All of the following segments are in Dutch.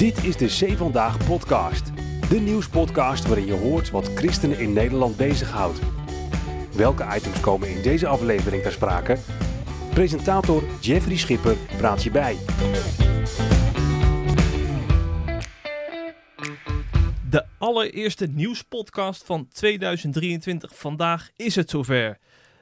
Dit is de Zee Vandaag podcast. De nieuwspodcast waarin je hoort wat christenen in Nederland bezighoudt. Welke items komen in deze aflevering ter sprake? Presentator Jeffrey Schipper praat je bij. De allereerste nieuwspodcast van 2023. Vandaag is het zover.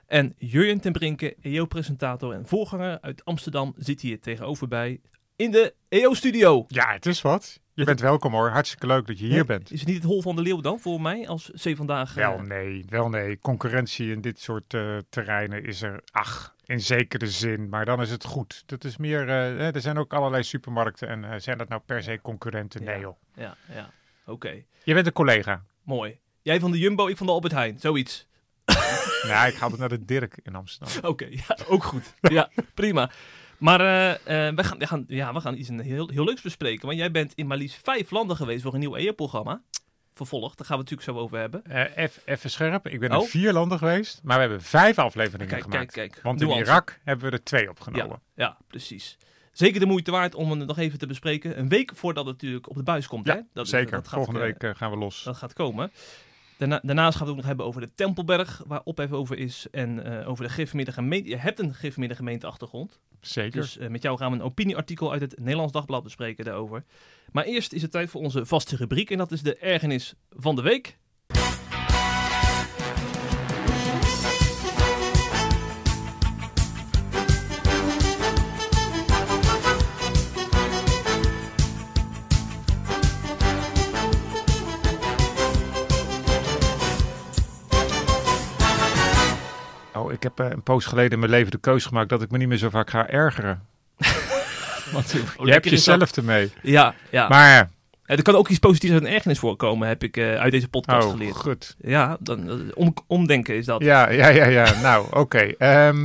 En Jurjen ten Brinke, EO-presentator en voorganger uit Amsterdam, zit hier tegenover bij in de EO-studio. Ja, het is wat. Je bent welkom hoor. Hartstikke leuk dat je hier bent. Is het niet het hol van de leeuw dan voor mij als C vandaag? eh, Wel nee, wel nee. Concurrentie in dit soort eh, terreinen is er, ach, in zekere zin. Maar dan is het goed. Dat is meer, eh, er zijn ook allerlei supermarkten en eh, zijn dat nou per se concurrenten? Nee joh. Ja, ja. Oké. Je bent een collega. Mooi. Jij van de Jumbo, ik van de Albert Heijn. Zoiets. Ja, ik ga het naar de Dirk in Amsterdam. Oké, ja, ook goed. ja, prima. Maar eh, eh, we, gaan, we, gaan, ja, we gaan iets heel, heel leuks bespreken. Want jij bent in maar liefst vijf landen geweest voor een nieuw EO-programma. Vervolgd, daar gaan we het natuurlijk zo over hebben. Eff- even scherp. Ik ben Oh. in vier landen geweest, maar we hebben vijf afleveringen Kijk, gemaakt. kijk, kijk. Want in Nuance. Irak hebben we er twee opgenomen. Ja, ja, precies. Zeker de moeite waard om het nog even te bespreken. Een week voordat het natuurlijk op de buis komt. Ja, hè? Dat, Zeker. dat gaat, Volgende week gaan we los. Dat gaat komen. Daarna, daarnaast gaan we het ook nog hebben over de Tempelberg, waar ophef over is. En over de gemeente. Je hebt een gereformeerde gemeenteachtergrond. Zeker. Dus eh, met jou gaan we een opinieartikel uit het Nederlands Dagblad bespreken daarover. Maar eerst is het tijd voor onze vaste rubriek. En dat is de ergernis van de week. Ik heb eh, een poos geleden in mijn leven de keuze gemaakt dat ik me niet meer zo vaak ga ergeren. Want je hebt lekker is dat. jezelf ermee. Ja, ja. Maar, Eh, er kan ook iets positiefs uit een ergernis voorkomen, heb ik eh, uit deze podcast oh, geleerd. goed. Ja, dan, om, omdenken is dat. Ja, ja, ja, ja. nou, oké. Ehm,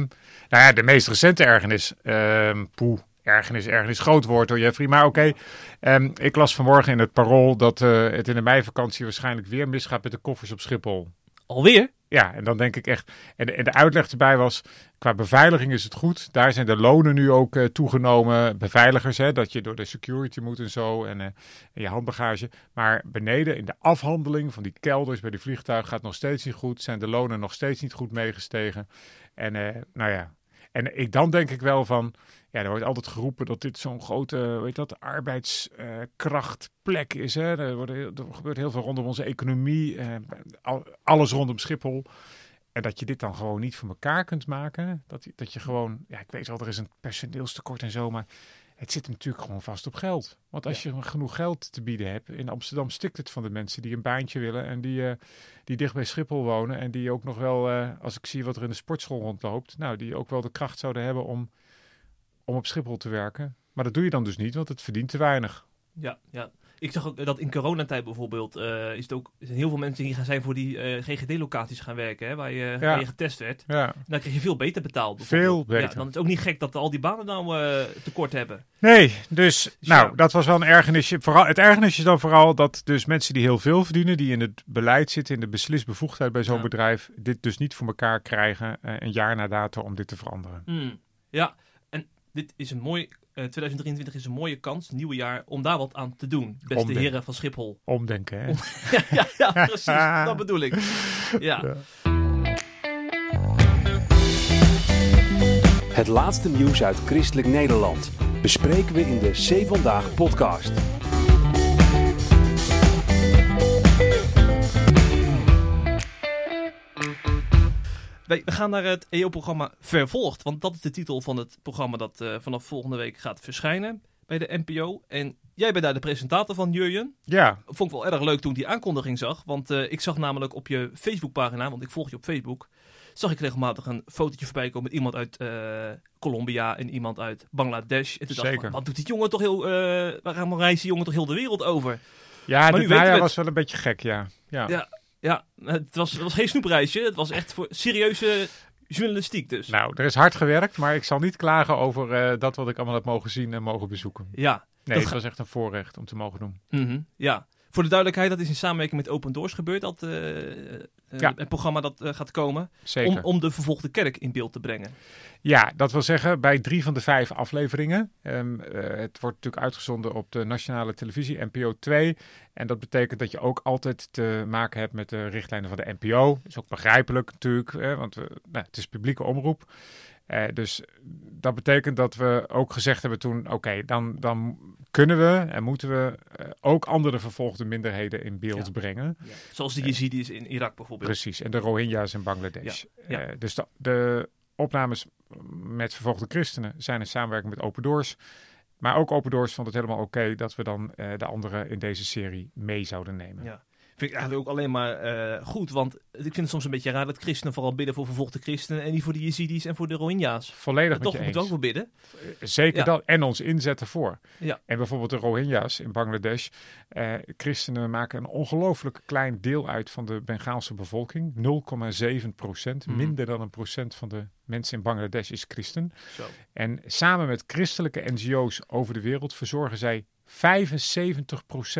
nou ja, de meest recente ergernis. ehm poeh, ergernis, ergernis, groot woord hoor, Jeffrey. Maar oké, Ehm, ik las vanmorgen in het Parool dat het in de meivakantie waarschijnlijk weer misgaat met de koffers op Schiphol. Alweer? Ja, en dan denk ik echt. En, de- en de uitleg erbij was: qua beveiliging is het goed. Daar zijn de lonen nu ook eh, toegenomen. Beveiligers, hè, dat je door de security moet en zo. En, eh, en je handbagage. Maar beneden in de afhandeling van die kelders bij die vliegtuigen gaat nog steeds niet goed. Zijn de lonen nog steeds niet goed meegestegen. En eh, nou ja. En ik, dan denk ik wel van. Ja, er wordt altijd geroepen dat dit zo'n grote, weet dat, arbeidskrachtplek is. Hè? Er, wordt heel- er gebeurt heel veel rondom onze economie. eh, al- alles rondom Schiphol. En dat je dit dan gewoon niet voor elkaar kunt maken. Dat, dat je gewoon, ja, ik weet wel, er is een personeelstekort en zo, maar het zit natuurlijk gewoon vast op geld. Want als je genoeg geld te bieden hebt, in Amsterdam stikt het van de mensen die een baantje willen en die, eh, die dicht bij Schiphol wonen. En die ook nog wel, eh, als ik zie wat er in de sportschool rondloopt, nou, die ook wel de kracht zouden hebben om, om op Schiphol te werken. Maar dat doe je dan dus niet, want het verdient te weinig. Ja, ja. Ik zag ook dat in coronatijd bijvoorbeeld is, het ook, zijn heel veel mensen die gaan zijn voor die eh, GGD-locaties gaan werken, hè, waar, je, waar je getest werd. Ja. Dan krijg je veel beter betaald. Veel beter. Ja, dan is het ook niet gek dat al die banen nou eh, tekort hebben. Nee, dus ja. nou, dat was wel een ergernisje. Vooral, het ergernisje is dan vooral dat dus mensen die heel veel verdienen, die in het beleid zitten, in de beslisbevoegdheid bij zo'n bedrijf, dit dus niet voor elkaar krijgen eh, een jaar na dato om dit te veranderen. Hmm. Ja, en dit is een mooi, eh, 2023 is een mooie kans, nieuwe jaar, om daar wat aan te doen. Beste Omdenken. heren van Schiphol. Omdenken, hè? ja, ja, ja, precies. dat bedoel ik. Ja. Ja. Het laatste nieuws uit christelijk Nederland bespreken we in de Zee Vandaag podcast. Wij, we gaan naar het EO-programma Vervolgd. Want dat is de titel van het programma dat eh, vanaf volgende week gaat verschijnen bij de NPO. En jij bent daar de presentator van, Jurjen. Ja, Vond ik wel erg leuk toen ik die aankondiging zag. Want eh, ik zag namelijk op je Facebookpagina, want ik volg je op Facebook... zag ik regelmatig een fotootje voorbij komen met iemand uit eh, Colombia en iemand uit Bangladesh. En toen dacht ik, Zeker. wat doet die jongen toch heel... waarom reist die jongen toch heel de wereld over? ja nu dit najaar was wel een beetje gek, ja. Ja, Ja. Ja, het was, het was geen snoepreisje. Het was echt voor serieuze journalistiek dus. Nou, er is hard gewerkt, maar ik zal niet klagen over eh, dat wat ik allemaal heb mogen zien en mogen bezoeken. Ja, Nee, het was echt een voorrecht om te mogen doen. mhm, ja. Voor de duidelijkheid, dat is in samenwerking met Open Doors gebeurd, dat eh, Ja. het programma dat eh, gaat komen, om, om de vervolgde kerk in beeld te brengen. Ja, dat wil zeggen bij drie van de vijf afleveringen. Ehm, eh, het wordt natuurlijk uitgezonden op de nationale televisie, NPO 2. En dat betekent dat je ook altijd te maken hebt met de richtlijnen van de NPO. Dat is ook begrijpelijk natuurlijk, hè, want we, nou, het is publieke omroep. Eh, dus dat betekent dat we ook gezegd hebben toen, oké, dan, dan kunnen we en moeten we eh, ook andere vervolgde minderheden in beeld Ja. brengen. Zoals de Yazidis in Irak bijvoorbeeld. Precies, en de Rohingya's in Bangladesh. Ja, ja. Eh, dus de, de opnames met vervolgde christenen zijn in samenwerking met Open Doors. Maar ook Open Doors vond het helemaal oké dat we dan de anderen in deze serie mee zouden nemen. Ja. Vind ik eigenlijk ook alleen maar eh, goed, want ik vind het soms een beetje raar dat christenen vooral bidden voor vervolgde christenen en niet voor de Yazidis en voor de Rohingya's. Volledig Maar met toch je moeten we eens. ook wel bidden. Zeker Ja. dat. En ons inzetten voor. Ja. En bijvoorbeeld de Rohingya's in Bangladesh. Eh, christenen maken een ongelooflijk klein deel uit van de Bengaalse bevolking. 0,7 procent. Mhm. Minder dan een procent van de mensen in Bangladesh is christen. Zo. En samen met christelijke NGO's over de wereld verzorgen zij 75%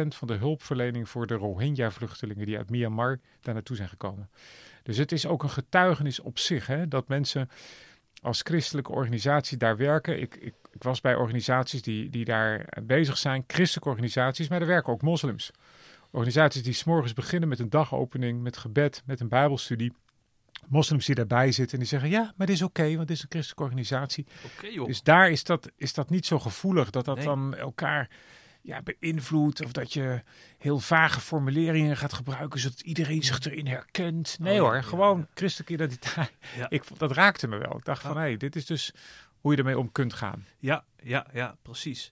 van de hulpverlening voor de Rohingya-vluchtelingen die uit Myanmar daar naartoe zijn gekomen. Dus het is ook een getuigenis op zich hè, dat mensen als christelijke organisatie daar werken. Ik, ik, was bij organisaties die, die daar bezig zijn, christelijke organisaties, maar er werken ook moslims. Organisaties die s'morgens beginnen met een dagopening, met gebed, met een bijbelstudie. Moslims die daarbij zitten en die zeggen, ja, maar dit is oké, want dit is een christelijke organisatie. Oké joh. Dus daar is dat, is dat niet zo gevoelig dat dat Nee. dan elkaar ja, beïnvloedt. Of dat je heel vage formuleringen gaat gebruiken zodat iedereen zich erin herkent. Nee Oh, hoor, ja, gewoon ja. christelijke identiteit. Ja. Ik, dat raakte me wel. Ik dacht van, hé, dit is dus hoe je ermee om kunt gaan. Ja, ja, ja, precies.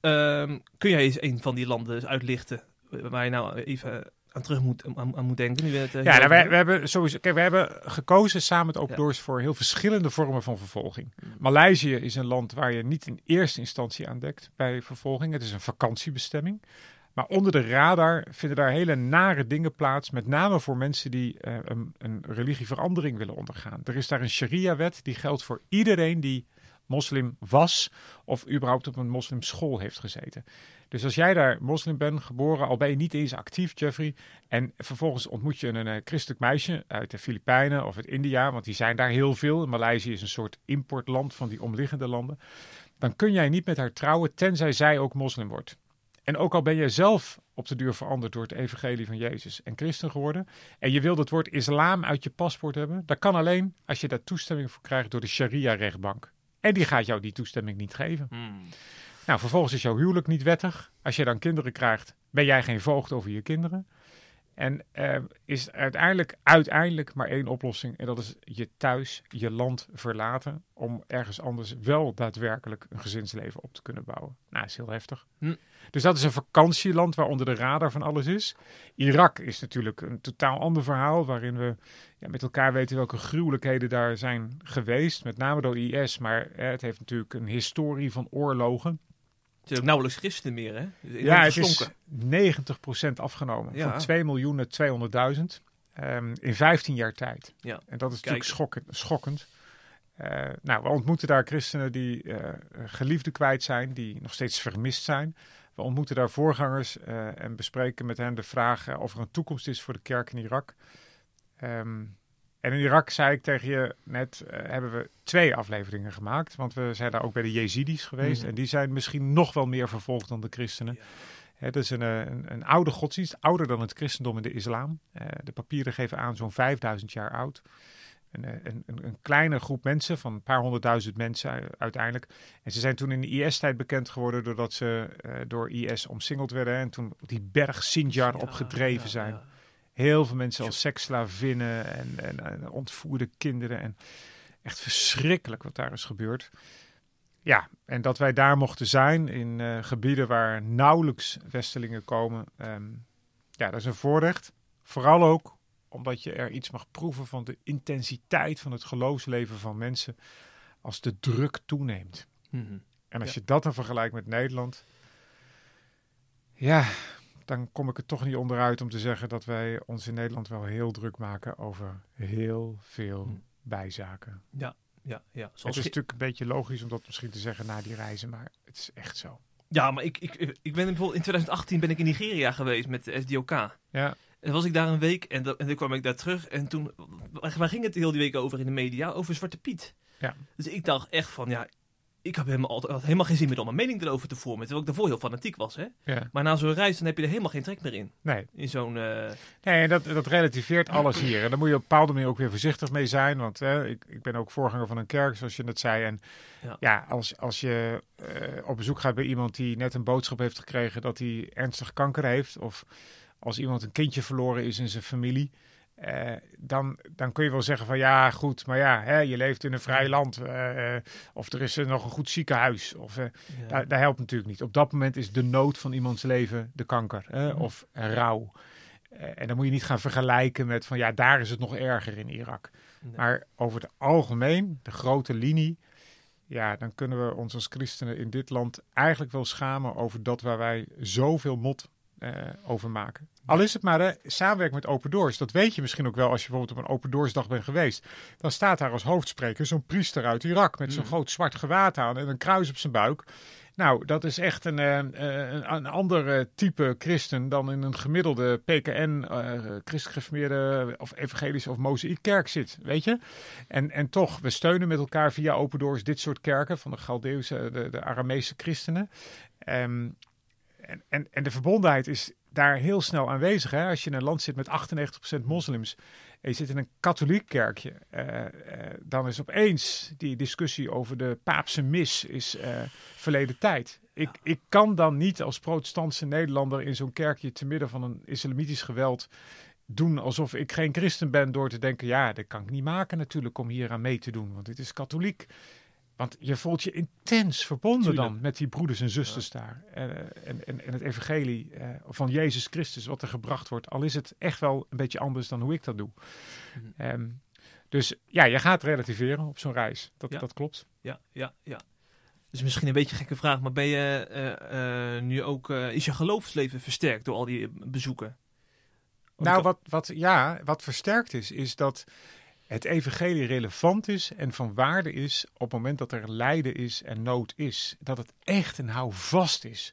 Ehm, kun jij eens een van die landen uitlichten waar je nou even aan terug moet, aan, aan moet denken? Nu we het, eh, Ja, nou, wij, we hebben sowieso, kijk, we hebben gekozen samen met Open Ja. Doors voor heel verschillende vormen van vervolging. Mm. Maleisië is een land waar je niet in eerste instantie aandekt bij vervolging. Het is een vakantiebestemming. Maar onder de radar vinden daar hele nare dingen plaats. Met name voor mensen die eh, een, een religieverandering willen ondergaan. Er is daar een sharia-wet die geldt voor iedereen die moslim was. Of überhaupt op een moslimschool heeft gezeten. Dus als jij daar moslim bent, geboren, al ben je niet eens actief, Jeffrey. En vervolgens ontmoet je een, eh, christelijk meisje uit de Filipijnen of uit India. Want die zijn daar heel veel. Maleisië is een soort importland van die omliggende landen. Dan kun jij niet met haar trouwen, tenzij zij ook moslim wordt. En ook al ben jij zelf op de duur veranderd door het evangelie van Jezus en christen geworden. En je wilt het woord islam uit je paspoort hebben. Dat kan alleen als je daar toestemming voor krijgt door de sharia-rechtbank. En die gaat jou die toestemming niet geven. Hmm. Nou, vervolgens is jouw huwelijk niet wettig. Als je dan kinderen krijgt, ben jij geen voogd over je kinderen. En eh, is uiteindelijk, uiteindelijk maar één oplossing. En dat is je thuis, je land verlaten. Om ergens anders wel daadwerkelijk een gezinsleven op te kunnen bouwen. Nou, is heel heftig. Hm. Dus dat is een vakantieland waar onder de radar van alles is. Irak is natuurlijk een totaal ander verhaal. Waarin we ja, met elkaar weten welke gruwelijkheden daar zijn geweest. Met name door IS. Maar eh, het heeft natuurlijk een historie van oorlogen. Het is ook nauwelijks christenen meer, hè? Het Ja, het is 90% afgenomen. Ja. Van 2 miljoen naar 200.000 ehm, in 15 jaar tijd. Ja. En dat is Kijk. natuurlijk schokkend. schokkend. Eh, nou, we ontmoeten daar christenen die eh geliefden kwijt zijn, die nog steeds vermist zijn. We ontmoeten daar voorgangers eh, en bespreken met hen de vraag eh, of er een toekomst is voor de kerk in Irak. Ehm, en in Irak, zei ik tegen je net, eh, hebben we twee afleveringen gemaakt. Want we zijn daar ook bij de Jezidis geweest. Mhm. En die zijn misschien nog wel meer vervolgd dan de christenen. Ja. Het is een, eh, een, een oude godsdienst, ouder dan het christendom en de islam. Eh, de papieren geven aan zo'n 5000 jaar oud. Een, een, een, een kleine groep mensen, van een paar honderdduizend mensen uiteindelijk. En ze zijn toen in de IS-tijd bekend geworden doordat ze door IS omsingeld werden. En toen die berg Sinjar Ja, opgedreven ja, zijn. ja. Heel veel mensen als seksslavinnen en, en, en ontvoerde kinderen. En echt verschrikkelijk wat daar is gebeurd. Ja, en dat wij daar mochten zijn in eh, gebieden waar nauwelijks Westelingen komen. ehm, ja, dat is een voorrecht. Vooral ook omdat je er iets mag proeven van de intensiteit van het geloofsleven van mensen als de druk toeneemt. Mhm. En als Ja. je dat dan vergelijkt met Nederland, ja, dan kom ik er toch niet onderuit om te zeggen dat wij ons in Nederland wel heel druk maken over heel veel Hmm. bijzaken. Ja, ja. Het Zoals is ge- natuurlijk een beetje logisch om dat misschien te zeggen na die reizen, maar het is echt zo. Ja, maar ik, ik, ik ben bijvoorbeeld in 2018 ben ik in Nigeria geweest met de SDOK. Ja, En was ik daar een week en, dat- en toen kwam ik daar terug. En toen, waar ging het heel die week over in de media? Over Zwarte Piet. Ja. Dus ik dacht echt van, ja, ik heb helemaal, altijd- had helemaal geen zin meer om mijn mening erover te vormen. Terwijl ik daarvoor heel fanatiek was, hè. ja. Maar na zo'n reis, dan heb je er helemaal geen trek meer in. Nee, In zo'n, eh, Nee, en dat, dat relativeert alles hier. En daar moet je op een bepaalde manier ook weer voorzichtig mee zijn. Want hè, ik, ik ben ook voorganger van een kerk, zoals je net zei. En Ja. ja, als, als je eh, op bezoek gaat bij iemand die net een boodschap heeft gekregen dat hij ernstig kanker heeft. Of als iemand een kindje verloren is in zijn familie. Eh, dan, dan kun je wel zeggen van ja, goed, maar ja, hè, je leeft in een vrij land. eh, eh, of er is er nog een goed ziekenhuis. Of, ja. daar, daar helpt natuurlijk niet. Op dat moment is de nood van iemands leven de kanker Mhm. of rouw. En dan moet je niet gaan vergelijken met van ja, daar is het nog erger in Irak. Nee. Maar over het algemeen, de grote linie, ja, dan kunnen we ons als christenen in dit land eigenlijk wel schamen over dat waar wij zoveel mot eh, over maken. Al is het maar de samenwerking met Open Doors. Dat weet je misschien ook wel als je bijvoorbeeld op een Open Doors dag bent geweest. Dan staat daar als hoofdspreker zo'n priester uit Irak met zo'n Mm. groot zwart gewaad aan en een kruis op zijn buik. Nou, dat is echt een, eh, eh, een, een ander type christen dan in een gemiddelde PKN, gereformeerde of evangelische of mozaïekkerk zit, weet je? En, en toch, we steunen met elkaar via Open Doors dit soort kerken van de Galdeeuwse, de, de Aramese christenen. Ehm, en, en, en de verbondenheid is daar heel snel aanwezig. Hè? Als je in een land zit met 98% moslims en je zit in een katholiek kerkje, eh, eh, dan is opeens die discussie over de paapse mis is eh, verleden tijd. Ik, ik kan dan niet als protestantse Nederlander in zo'n kerkje te midden van een islamitisch geweld doen alsof ik geen christen ben door te denken, ja, dat kan ik niet maken natuurlijk om hier aan mee te doen, want dit is katholiek. Want je voelt je intens verbonden Tuurlijk. dan met die broeders en zusters daar. Eh, en, en, en het evangelie eh, van Jezus Christus, wat er gebracht wordt. Al is het echt wel een beetje anders dan hoe ik dat doe. Mhm. Ehm, dus ja, je gaat relativeren op zo'n reis. Dat, Ja. dat klopt. ja, ja, ja. Dus misschien een beetje een gekke vraag, maar ben je eh, nu ook, is je geloofsleven versterkt door al die bezoeken? Nou, wat, wat, ja, wat versterkt is, is dat het evangelie relevant is en van waarde is op het moment dat er lijden is en nood is. Dat het echt een houvast is.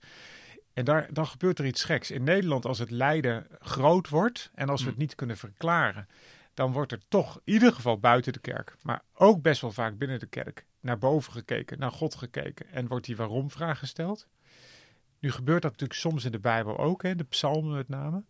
En daar, dan gebeurt er iets geks. In Nederland, als het lijden groot wordt en als we het Hmm. niet kunnen verklaren, dan wordt er toch in ieder geval buiten de kerk, maar ook best wel vaak binnen de kerk, naar boven gekeken, naar God gekeken en wordt die waarom-vraag gesteld. Nu gebeurt dat natuurlijk soms in de Bijbel ook, hè, de psalmen met name.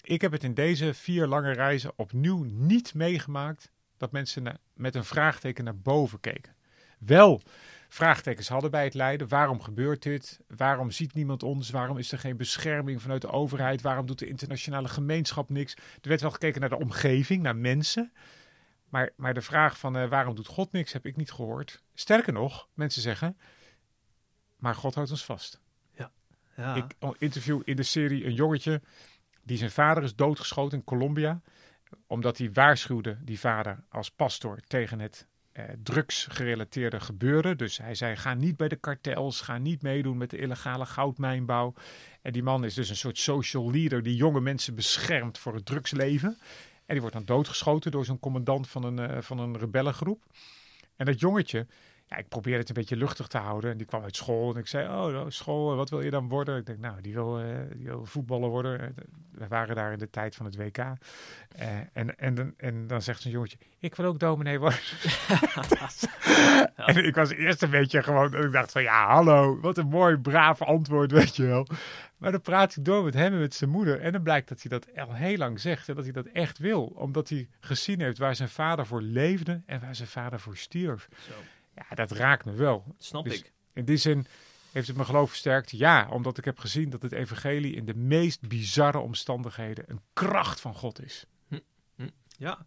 Ik heb het in deze vier lange reizen opnieuw niet meegemaakt dat mensen met een vraagteken naar boven keken. Wel vraagtekens hadden bij het lijden. Waarom gebeurt dit? Waarom ziet niemand ons? Waarom is er geen bescherming vanuit de overheid? Waarom doet de internationale gemeenschap niks? Er werd wel gekeken naar de omgeving, naar mensen. Maar, maar de vraag van eh, waarom doet God niks, heb ik niet gehoord. Sterker nog, mensen zeggen, maar God houdt ons vast. ja. Ik interview in de serie een jongetje die zijn vader is doodgeschoten in Colombia. Omdat hij waarschuwde, die vader, als pastor tegen het eh, drugsgerelateerde gebeuren. Dus hij zei, ga niet bij de kartels, ga niet meedoen met de illegale goudmijnbouw. En die man is dus een soort social leader die jonge mensen beschermt voor het drugsleven. En die wordt dan doodgeschoten door zo'n commandant van een, eh, van een rebellengroep. En dat jongetje, ja, ik probeerde het een beetje luchtig te houden. En die kwam uit school en ik zei, oh, nou, school, eh, wat wil je dan worden? Ik denk, nou, die wil, eh, die wil voetballer worden. Eh, We waren daar in de tijd van het WK. En, en, dan- en dan zegt zo'n jongetje, ik wil ook dominee worden. En ik was eerst een beetje gewoon, ik dacht van, ja, hallo, wat een mooi, braaf antwoord, weet je wel. Maar dan praat ik door met hem en met zijn moeder. En dan blijkt dat hij dat al heel lang zegt en dat hij dat echt wil. Omdat hij gezien heeft waar zijn vader voor leefde en waar zijn vader voor stierf. Zo, Ja, dat raakt me wel. snap Dus- ik. In die zin heeft het mijn geloof versterkt. Ja, omdat ik heb gezien dat het evangelie in de meest bizarre omstandigheden een kracht van God is. Ja.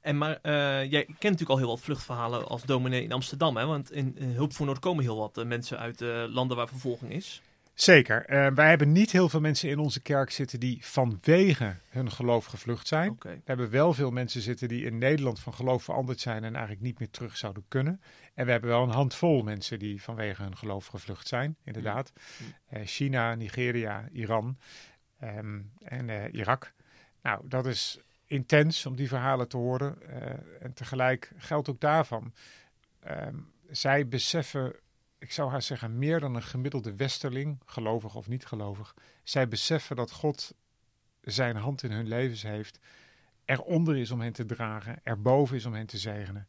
En maar eh, jij kent natuurlijk al heel wat vluchtverhalen als dominee in Amsterdam, hè? Want in, in Hulp voor Noord komen heel wat eh, mensen uit eh, landen waar vervolging is. Zeker. Eh, wij hebben niet heel veel mensen in onze kerk zitten die vanwege hun geloof gevlucht zijn. We hebben wel veel mensen zitten die in Nederland van geloof veranderd zijn en eigenlijk niet meer terug zouden kunnen. En we hebben wel een handvol mensen die vanwege hun geloof gevlucht zijn, inderdaad. Eh, China, Nigeria, Iran ehm, en eh, Irak. Nou, dat is intens om die verhalen te horen. En tegelijk geldt ook daarvan. ehm, zij beseffen ik zou haar zeggen, meer dan een gemiddelde westerling, gelovig of niet gelovig. Zij beseffen dat God zijn hand in hun levens heeft, eronder is om hen te dragen, erboven is om hen te zegenen.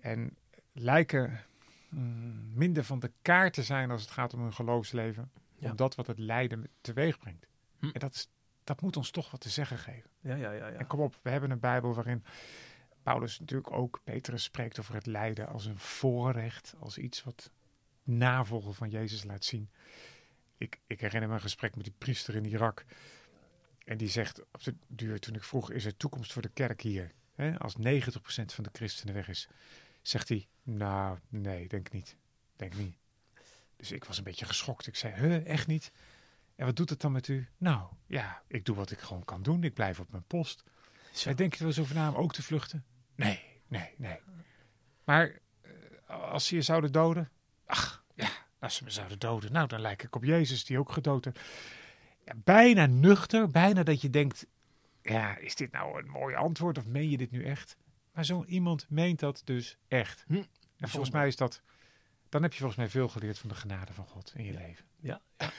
En lijken mm, minder van de kaart te zijn als het gaat om hun geloofsleven, Ja. om dat wat het lijden teweeg brengt. Hm. En dat, is, dat moet ons toch wat te zeggen geven. Ja, ja, ja. ja. En kom op, we hebben een Bijbel waarin Paulus natuurlijk ook, Petrus spreekt over het lijden als een voorrecht, als iets wat navolgen van Jezus laat zien. Ik, ik herinner me een gesprek met die priester in Irak. En die zegt op de duur, toen ik vroeg, is er toekomst voor de kerk hier? Als 90% van de christenen weg is. Zegt hij, nou, nee, denk niet. Denk niet. Dus ik was een beetje geschokt. Ik zei, huh, echt niet? En wat doet het dan met u? Nou, ja, ik doe wat ik gewoon kan doen. Ik blijf op mijn post. Zo. En denk je er wel eens over na om ook te vluchten? Nee, nee, nee. Maar eh, als ze je zouden doden? Ach, ja, als ze me zouden doden, nou dan lijk ik op Jezus die ook gedood heeft. Ja, bijna nuchter, bijna dat je denkt, ja, is dit nou een mooi antwoord of meen je dit nu echt? Maar zo iemand meent dat dus echt. Hm, En volgens mij is dat, dan heb je volgens mij veel geleerd van de genade van God in je leven. Ja, ja.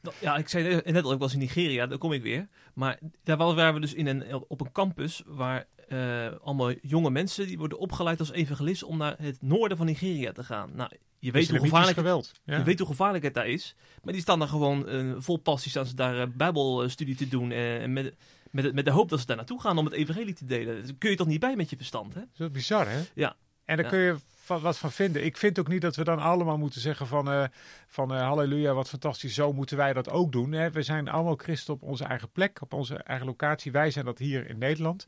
Nou, ja, ik zei net al, ik was in Nigeria, daar kom ik weer. Maar daar waren we dus in een, op een campus waar eh, allemaal jonge mensen die worden opgeleid als evangelist om naar het noorden van Nigeria te gaan. Nou, je weet hoe gevaarlijk, het, geweld. Ja. je weet hoe gevaarlijk het daar is. Maar die staan daar gewoon eh, vol passie staan ze daar eh, bijbelstudie te doen. eh, en met, met, met de hoop dat ze daar naartoe gaan om het evangelie te delen. Daar kun je toch niet bij met je verstand, hè? Dat is bizar, hè? Ja. En daar Ja. kun je van, wat van vinden. Ik vind ook niet dat we dan allemaal moeten zeggen van, eh, van halleluja, wat fantastisch, zo moeten wij dat ook doen. Hè? We zijn allemaal christen op onze eigen plek, op onze eigen locatie. Wij zijn dat hier in Nederland.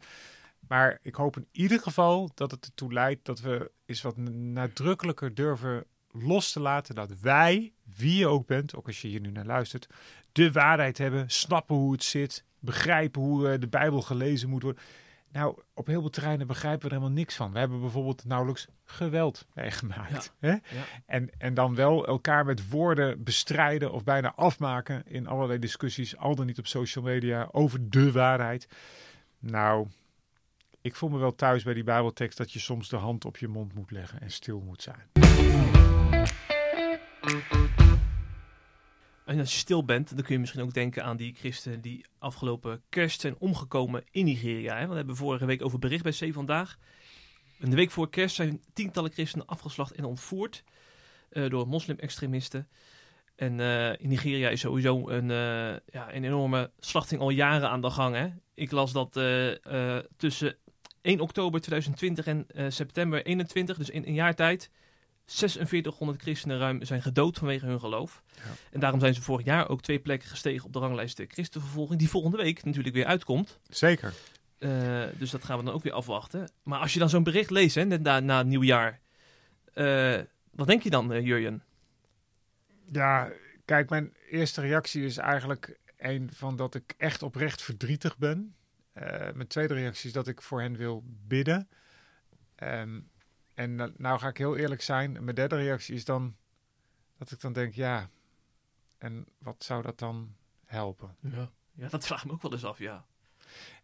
Maar ik hoop in ieder geval dat het ertoe leidt dat we eens wat nadrukkelijker durven los te laten dat wij, wie je ook bent, ook als je hier nu naar luistert, de waarheid hebben, snappen hoe het zit, begrijpen hoe eh, de Bijbel gelezen moet worden. Nou, op heel veel terreinen begrijpen we er helemaal niks van. We hebben bijvoorbeeld nauwelijks geweld meegemaakt. Hè? Ja. En, en dan wel elkaar met woorden bestrijden of bijna afmaken in allerlei discussies, al dan niet op social media, over de waarheid. Nou, ik voel me wel thuis bij die Bijbeltekst dat je soms de hand op je mond moet leggen en stil moet zijn. En als je stil bent, dan kun je misschien ook denken aan die christenen die afgelopen kerst zijn omgekomen in Nigeria. Hè? We hebben vorige week over bericht bij C Vandaag. In de week voor kerst zijn tientallen christenen afgeslacht en ontvoerd eh, door moslim-extremisten. En eh, in Nigeria is sowieso een, eh, ja, een enorme slachting al jaren aan de gang. Hè? Ik las dat tussen 1 oktober 2020 en september 21, dus in een jaar tijd, 4600 christenen ruim zijn gedood vanwege hun geloof. Ja. En daarom zijn ze vorig jaar ook twee plekken gestegen op de ranglijst de christenvervolging, die volgende week natuurlijk weer uitkomt. Zeker. Eh, dus dat gaan we dan ook weer afwachten. Maar als je dan zo'n bericht leest, hè, net na, na het nieuwjaar, eh, wat denk je dan, eh, Jurjen? Ja, kijk, mijn eerste reactie is eigenlijk een van dat ik echt oprecht verdrietig ben. Eh, mijn tweede reactie is dat ik voor hen wil bidden. Ehm, en nou, nou ga ik heel eerlijk zijn. Mijn derde reactie is dan dat ik dan denk, ja, en wat zou dat dan helpen? Ja. ja, dat vraag ik me ook wel eens af, ja.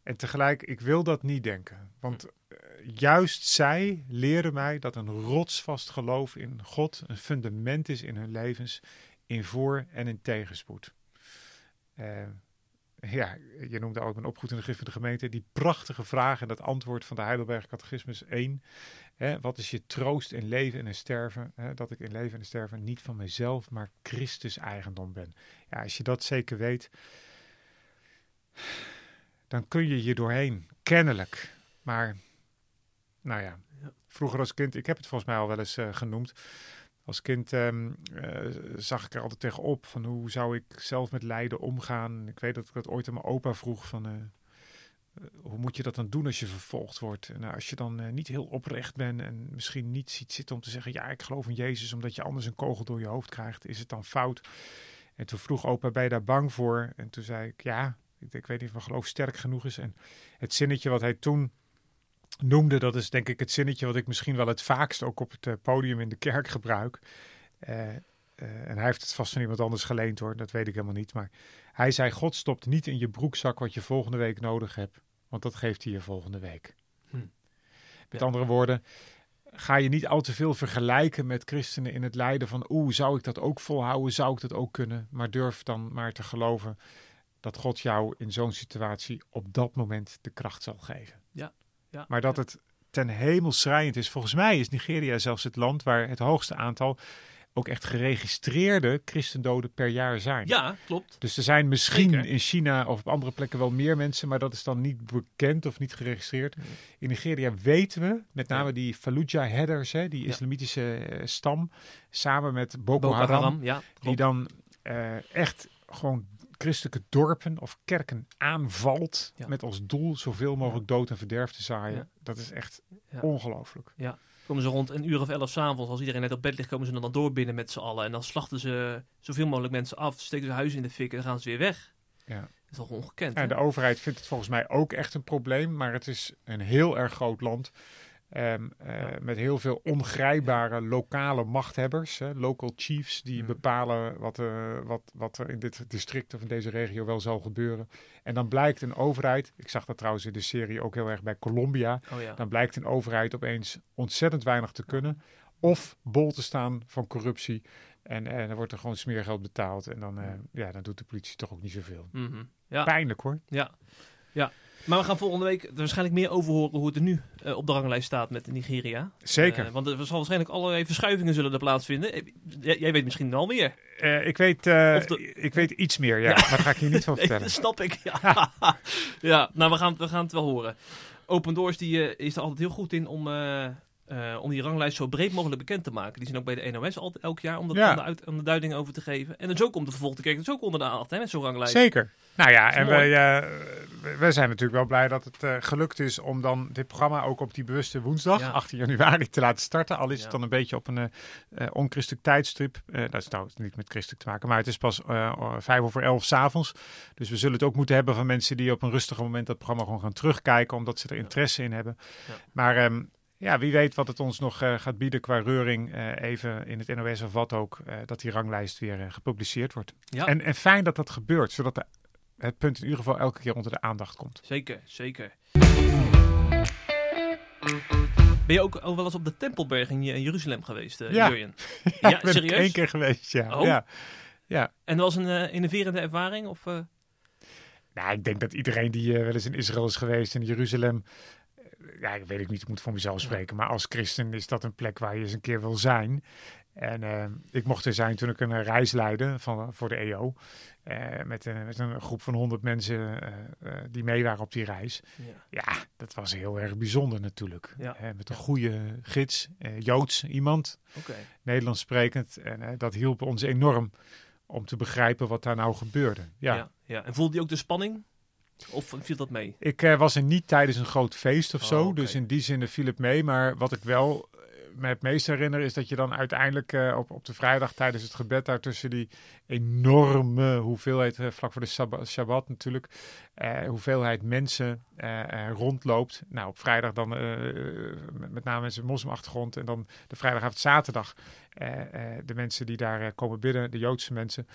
En tegelijk, ik wil dat niet denken. Want eh, juist zij leren mij dat een rotsvast geloof in God een fundament is in hun levens, in voor- en in tegenspoed. Eh, ja, je noemde ook mijn opgoed in de gif van de gemeente. Die prachtige vraag en dat antwoord van de Heidelberg Catechismus 1. Hè, wat is je troost in leven en in sterven? Hè, dat ik in leven en in sterven niet van mezelf, maar Christus eigendom ben. Ja, als je dat zeker weet, dan kun je je doorheen, kennelijk. Maar, nou ja, vroeger als kind, ik heb het volgens mij al wel eens eh, genoemd. Als kind ehm, eh, zag ik er altijd tegenop van hoe zou ik zelf met lijden omgaan. Ik weet dat ik dat ooit aan mijn opa vroeg van... eh, eh, hoe moet je dat dan doen als je vervolgd wordt? En nou, als je dan niet heel oprecht bent en misschien niet ziet zitten om te zeggen... ja, ik geloof in Jezus, omdat je anders een kogel door je hoofd krijgt. Is het dan fout? En toen vroeg opa, ben je daar bang voor? En toen zei ik, ja, ik, ik weet niet of mijn geloof sterk genoeg is. En het zinnetje wat hij toen noemde, dat is denk ik het zinnetje wat ik misschien wel het vaakst ook op het eh, podium in de kerk gebruik. Eh, eh, en hij heeft het vast van iemand anders geleend hoor, dat weet ik helemaal niet. Maar hij zei, God stopt niet in je broekzak wat je volgende week nodig hebt, want dat geeft hij je volgende week. Hm. Met Ja. andere woorden, ga je niet al te veel vergelijken met christenen in het lijden van oeh, zou ik dat ook volhouden, zou ik dat ook kunnen? Maar durf dan maar te geloven dat God jou in zo'n situatie op dat moment de kracht zal geven. Ja, ja, maar dat het ten hemel schrijend is. Volgens mij is Nigeria zelfs het land waar het hoogste aantal ook echt geregistreerde christendoden per jaar zijn. Ja, klopt. Dus er zijn misschien Zeker. in China of op andere plekken wel meer mensen, maar dat is dan niet bekend of niet geregistreerd. Nee. In Nigeria weten we, met name Ja. die Fallujah-herders, hè, die Ja. islamitische eh, stam, samen met Boko, Boko Haram, Haram, ja. die dan eh, echt gewoon christelijke dorpen of kerken aanvalt Ja. met als doel zoveel mogelijk dood en verderf te zaaien. Ja. Dat is echt Ja. ongelooflijk. Komen ze rond een uur of elf s'avonds, als iedereen net op bed ligt, komen ze dan door binnen met z'n allen. En dan slachten ze zoveel mogelijk mensen af, steken ze huizen in de fik en dan gaan ze weer weg. Ja. Dat is toch ongekend, Ja, hè? de overheid vindt het volgens mij ook echt een probleem, maar het is een heel erg groot land. Ehm, eh. Met heel veel ongrijpbare lokale machthebbers, hè, local chiefs, die Mm. bepalen wat, eh, wat, wat er in dit district of in deze regio wel zal gebeuren. En dan blijkt een overheid, ik zag dat trouwens in de serie ook heel erg bij Colombia, Oh ja. dan blijkt een overheid opeens ontzettend weinig te kunnen. Of bol te staan van corruptie. En, en dan wordt er gewoon smeergeld betaald. En dan, eh, ja, dan doet de politie toch ook niet zoveel. Mhm. ja. Pijnlijk hoor. Ja. ja. Maar we gaan volgende week er waarschijnlijk meer over horen hoe het er nu eh, op de ranglijst staat met Nigeria. Zeker. Eh, want er zal waarschijnlijk allerlei verschuivingen zullen er plaatsvinden. Eh, Jij, weet misschien al meer. Ik, weet, de- ik weet iets meer, ja. Ja. Maar daar ga ik je niet van Nee, vertellen. dat snap ik. Ja, ja nou, we gaan, we gaan het wel horen. Open Doors die, is er altijd heel goed in om, eh, om die ranglijst zo breed mogelijk bekend te maken. Die zijn ook bij de NOS altijd elk jaar om, dat, Ja. om, de, uit, om de duiding over te geven. En dus ook om de vervolg te kijken. Dat is ook onder de aandacht hè, met zo'n ranglijst. Zeker. Nou ja, en wij, eh, wij zijn natuurlijk wel blij dat het eh, gelukt is om dan dit programma ook op die bewuste woensdag, Ja. 18 januari, te laten starten. Al is Ja. het dan een beetje op een eh onchristelijk tijdstip. Dat is trouwens niet met christelijk te maken, maar het is pas vijf over elf s'avonds. Dus we zullen het ook moeten hebben van mensen die op een rustig moment dat programma gewoon gaan terugkijken, omdat ze er interesse in hebben. Ja. Maar ehm, ja, wie weet wat het ons nog eh, gaat bieden qua reuring, eh, even in het NOS of wat ook, eh, dat die ranglijst weer gepubliceerd wordt. Ja. En, en fijn dat dat gebeurt, zodat de, het punt in ieder geval elke keer onder de aandacht komt. Zeker, zeker. Ben je ook al wel eens op de Tempelberg in Je- Jeruzalem geweest, Ja. Jurjen? Ja, Ja, ik ben serieus? één keer geweest, ja. Oh. ja. En dat was een innoverende ervaring? Of, Nou, ik denk dat iedereen die wel eens in Israël is geweest, in Jeruzalem, ja, ik weet ik niet, ik moet voor mezelf spreken, maar als christen is dat een plek waar je eens een keer wil zijn. En eh, ik mocht er zijn toen ik een eh, reis leidde van, voor de EO. eh, met, een, met een groep van 100 mensen eh, eh, die mee waren op die reis. ja. Ja, dat was heel erg bijzonder natuurlijk. Ja. Eh, met een Ja. goede gids, eh, Joods iemand. Nederlands sprekend. En eh, dat hielp ons enorm om te begrijpen wat daar nou gebeurde. Ja. Ja. Ja, En voelde je ook de spanning? Of viel dat mee? Ik eh, was er niet tijdens een groot feest of Oh, zo, dus in die zin viel het mee. Maar wat ik wel eh, me het meest herinner is dat je dan uiteindelijk eh, op, op de vrijdag tijdens het gebed daar tussen die enorme hoeveelheid, vlak voor de Shabbat natuurlijk, hoeveelheid mensen rondloopt. Nou, op vrijdag dan met, met name mensen met moslimachtergrond en dan de vrijdagavond zaterdag de mensen die daar komen bidden, de Joodse mensen.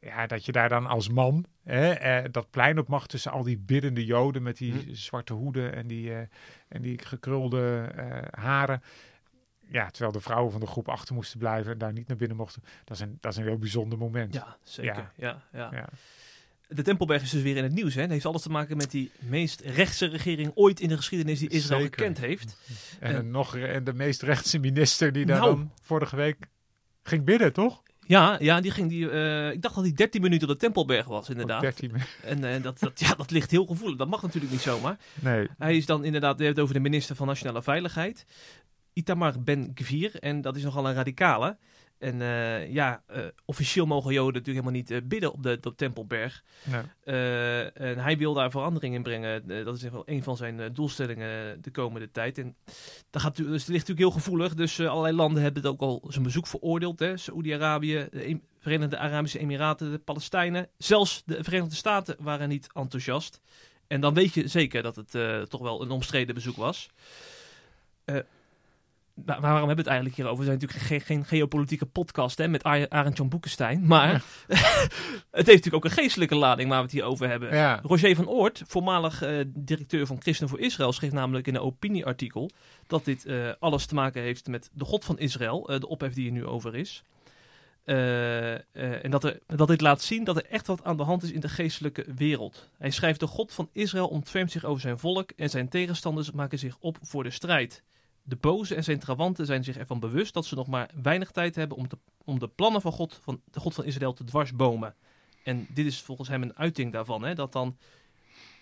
Ja, dat je daar dan als man hè, eh, dat plein op mag tussen al die biddende Joden met die Hm. zwarte hoeden en die, eh, en die gekrulde eh, haren. Ja, terwijl de vrouwen van de groep achter moesten blijven en daar niet naar binnen mochten. Dat is een, dat is een heel bijzonder moment. Ja, zeker. Ja. Ja. Ja, Ja. De Tempelberg is dus weer in het nieuws. Hè? Het heeft alles te maken met die meest rechtse regering ooit in de geschiedenis die Israël Zeker. gekend heeft. En, nog, en de meest rechtse minister die daar Nou. dan vorige week ging bidden, toch? Ja, ja die ging die, eh, ik dacht dat hij 13 minuten op de Tempelberg was, inderdaad. Op 13 me- En eh, dat, dat, ja, dat ligt heel gevoelig. Dat mag natuurlijk niet zomaar. Nee. Hij is dan inderdaad, hebben het over de minister van Nationale Veiligheid, Itamar Ben-Gvir. En dat is nogal een radicale. En eh, ja, eh, officieel mogen Joden natuurlijk helemaal niet eh, bidden op de, op Tempelberg. nee. En hij wil daar verandering in brengen. Dat is wel een van zijn doelstellingen de komende tijd. En dat, gaat, dus het ligt natuurlijk heel gevoelig. Dus allerlei landen hebben het ook al zijn bezoek veroordeeld. Saoedi-Arabië, de Verenigde Arabische Emiraten, de Palestijnen. Zelfs de Verenigde Staten waren niet enthousiast. En dan weet je zeker dat het toch wel een omstreden bezoek was. Waar- waarom hebben we het eigenlijk hierover? We zijn natuurlijk geen, geen geopolitieke podcast hè, met Ar- Arend Jan Boekenstein. Maar het heeft natuurlijk ook een geestelijke lading waar we het hier over hebben. Ja. Roger van Oort, voormalig eh, directeur van Christen voor Israël, schreef namelijk in een opinieartikel dat dit eh, alles te maken heeft met de God van Israël, eh, de ophef die er nu over is. En dat, er, dat dit laat zien dat er echt wat aan de hand is in de geestelijke wereld. Hij schrijft: De God van Israël ontfermt zich over zijn volk en zijn tegenstanders maken zich op voor de strijd. De boze en zijn trawanten zijn zich ervan bewust dat ze nog maar weinig tijd hebben om, te, om de plannen van God, van de God van Israël te dwarsbomen. En dit is volgens hem een uiting daarvan, hè, dat dan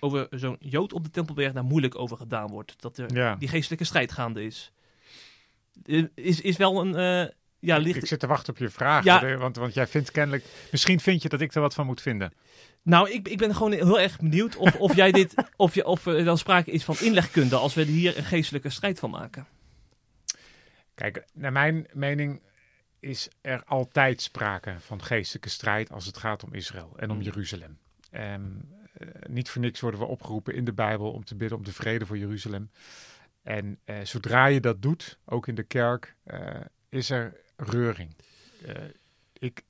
over zo'n Jood op de Tempelberg daar moeilijk over gedaan wordt. Dat er Ja. die geestelijke strijd gaande is. Eh, Is, is wel een. eh, ja, Ik ligt, zit te wachten op je vraag. Ja. Want, want jij vindt kennelijk... Misschien vind je dat ik er wat van moet vinden. nou, ik, ik ben gewoon heel erg benieuwd of, of jij dit. Of, je, of er dan sprake is van inlegkunde als we hier een geestelijke strijd van maken. Kijk, naar mijn mening is er altijd sprake van geestelijke strijd als het gaat om Israël en om Mm. Jeruzalem. Ehm, eh, niet voor niks worden we opgeroepen in de Bijbel om te bidden om de vrede voor Jeruzalem. En eh, zodra je dat doet, ook in de kerk, eh, is er reuring. Ik,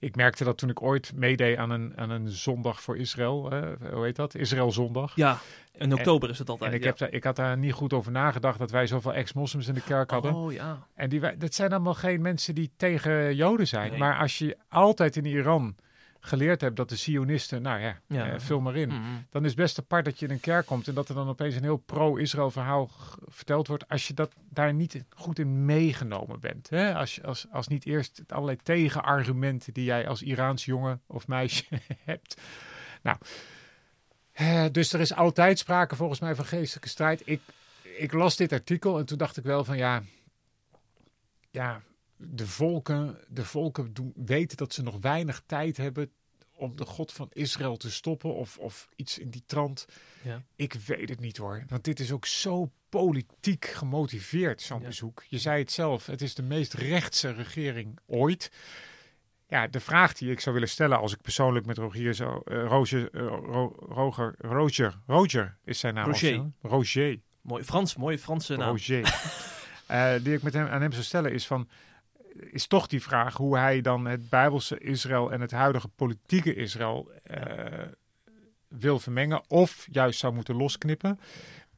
ik merkte dat toen ik ooit meedeed aan een, aan een zondag voor Israël. hoe heet dat? Israël zondag. Ja, in oktober is het altijd. En ik, ja. heb daar, ik had daar niet goed over nagedacht dat wij zoveel ex-moslims in de kerk hadden. Oh ja. En die, wij- dat zijn allemaal geen mensen die tegen Joden zijn. Nee. Maar als je altijd in Iran geleerd hebt dat de Sionisten, nou ja, Ja. eh, vul maar in. Mhm. Dan is het best apart dat je in een kerk komt en dat er dan opeens een heel pro-Israël verhaal verteld wordt. Als je dat daar niet goed in meegenomen bent. Hè? Als, als, als niet eerst allerlei tegenargumenten die jij als Iraans jongen of meisje hebt. Nou, eh, dus er is altijd sprake volgens mij van geestelijke strijd. Ik, ik las dit artikel en toen dacht ik wel van ja, ja, de volken, de volken doen, weten dat ze nog weinig tijd hebben om de God van Israël te stoppen of, of iets in die trant. Ja. Ik weet het niet hoor, want dit is ook zo politiek gemotiveerd, zo'n Ja. bezoek. Je zei het zelf, het is de meest rechtse regering ooit. Ja, de vraag die ik zou willen stellen als ik persoonlijk met Rogier zo... eh, Roger, eh, Ro- Roger, Roger, Roger is zijn naam. Roger. Roger. Mooi Frans, mooie Franse naam. Roger. Eh, die ik met hem, aan hem zou stellen is van... Is toch die vraag hoe hij dan het Bijbelse Israël en het huidige politieke Israël eh, wil vermengen. Of juist zou moeten losknippen.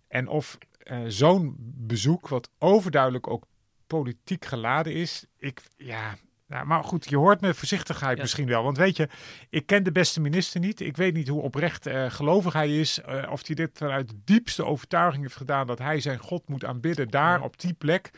En of eh, zo'n bezoek, wat overduidelijk ook politiek geladen is. Ik, ja, nou, maar goed, je hoort me voorzichtigheid Ja. misschien wel. Want weet je, ik ken de beste minister niet. Ik weet niet hoe oprecht eh, gelovig hij is. of hij dit vanuit de diepste overtuiging heeft gedaan dat hij zijn God moet aanbidden daar Ja. op die plek.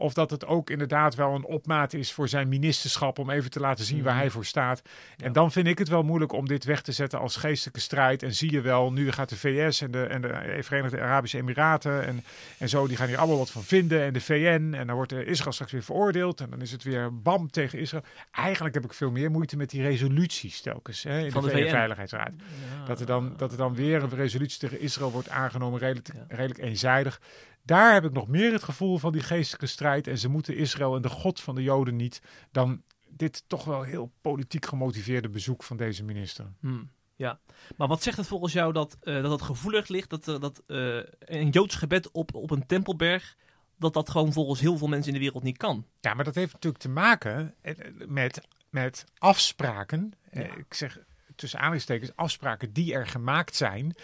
Of dat het ook inderdaad wel een opmaat is voor zijn ministerschap om even te laten zien waar Mhm. hij voor staat. Ja. En dan vind ik het wel moeilijk om dit weg te zetten als geestelijke strijd. En zie je wel, nu gaat de VS en de, en de Verenigde Arabische Emiraten en, en zo, die gaan hier allemaal wat van vinden. En de VN. En dan wordt Israël straks weer veroordeeld. En dan is het weer bam tegen Israël. Eigenlijk heb ik veel meer moeite met die resoluties telkens hè, in Van de, de VN. VN-veiligheidsraad. Ja. Dat er, dan, dat er dan weer een resolutie tegen Israël wordt aangenomen, redelijk, redelijk eenzijdig. Daar heb ik nog meer het gevoel van die geestelijke strijd. En ze moeten Israël en de God van de Joden niet. Dan dit toch wel heel politiek gemotiveerde bezoek van deze minister. Hmm, ja, maar wat zegt het volgens jou dat, eh, dat het gevoelig ligt dat, er- dat eh, een Joods gebed op, op een tempelberg, dat dat gewoon volgens heel veel mensen in de wereld niet kan? Ja, maar dat heeft natuurlijk te maken eh, met, met afspraken. Eh, Ja. Ik zeg tussen aanhalingstekens afspraken die er gemaakt zijn.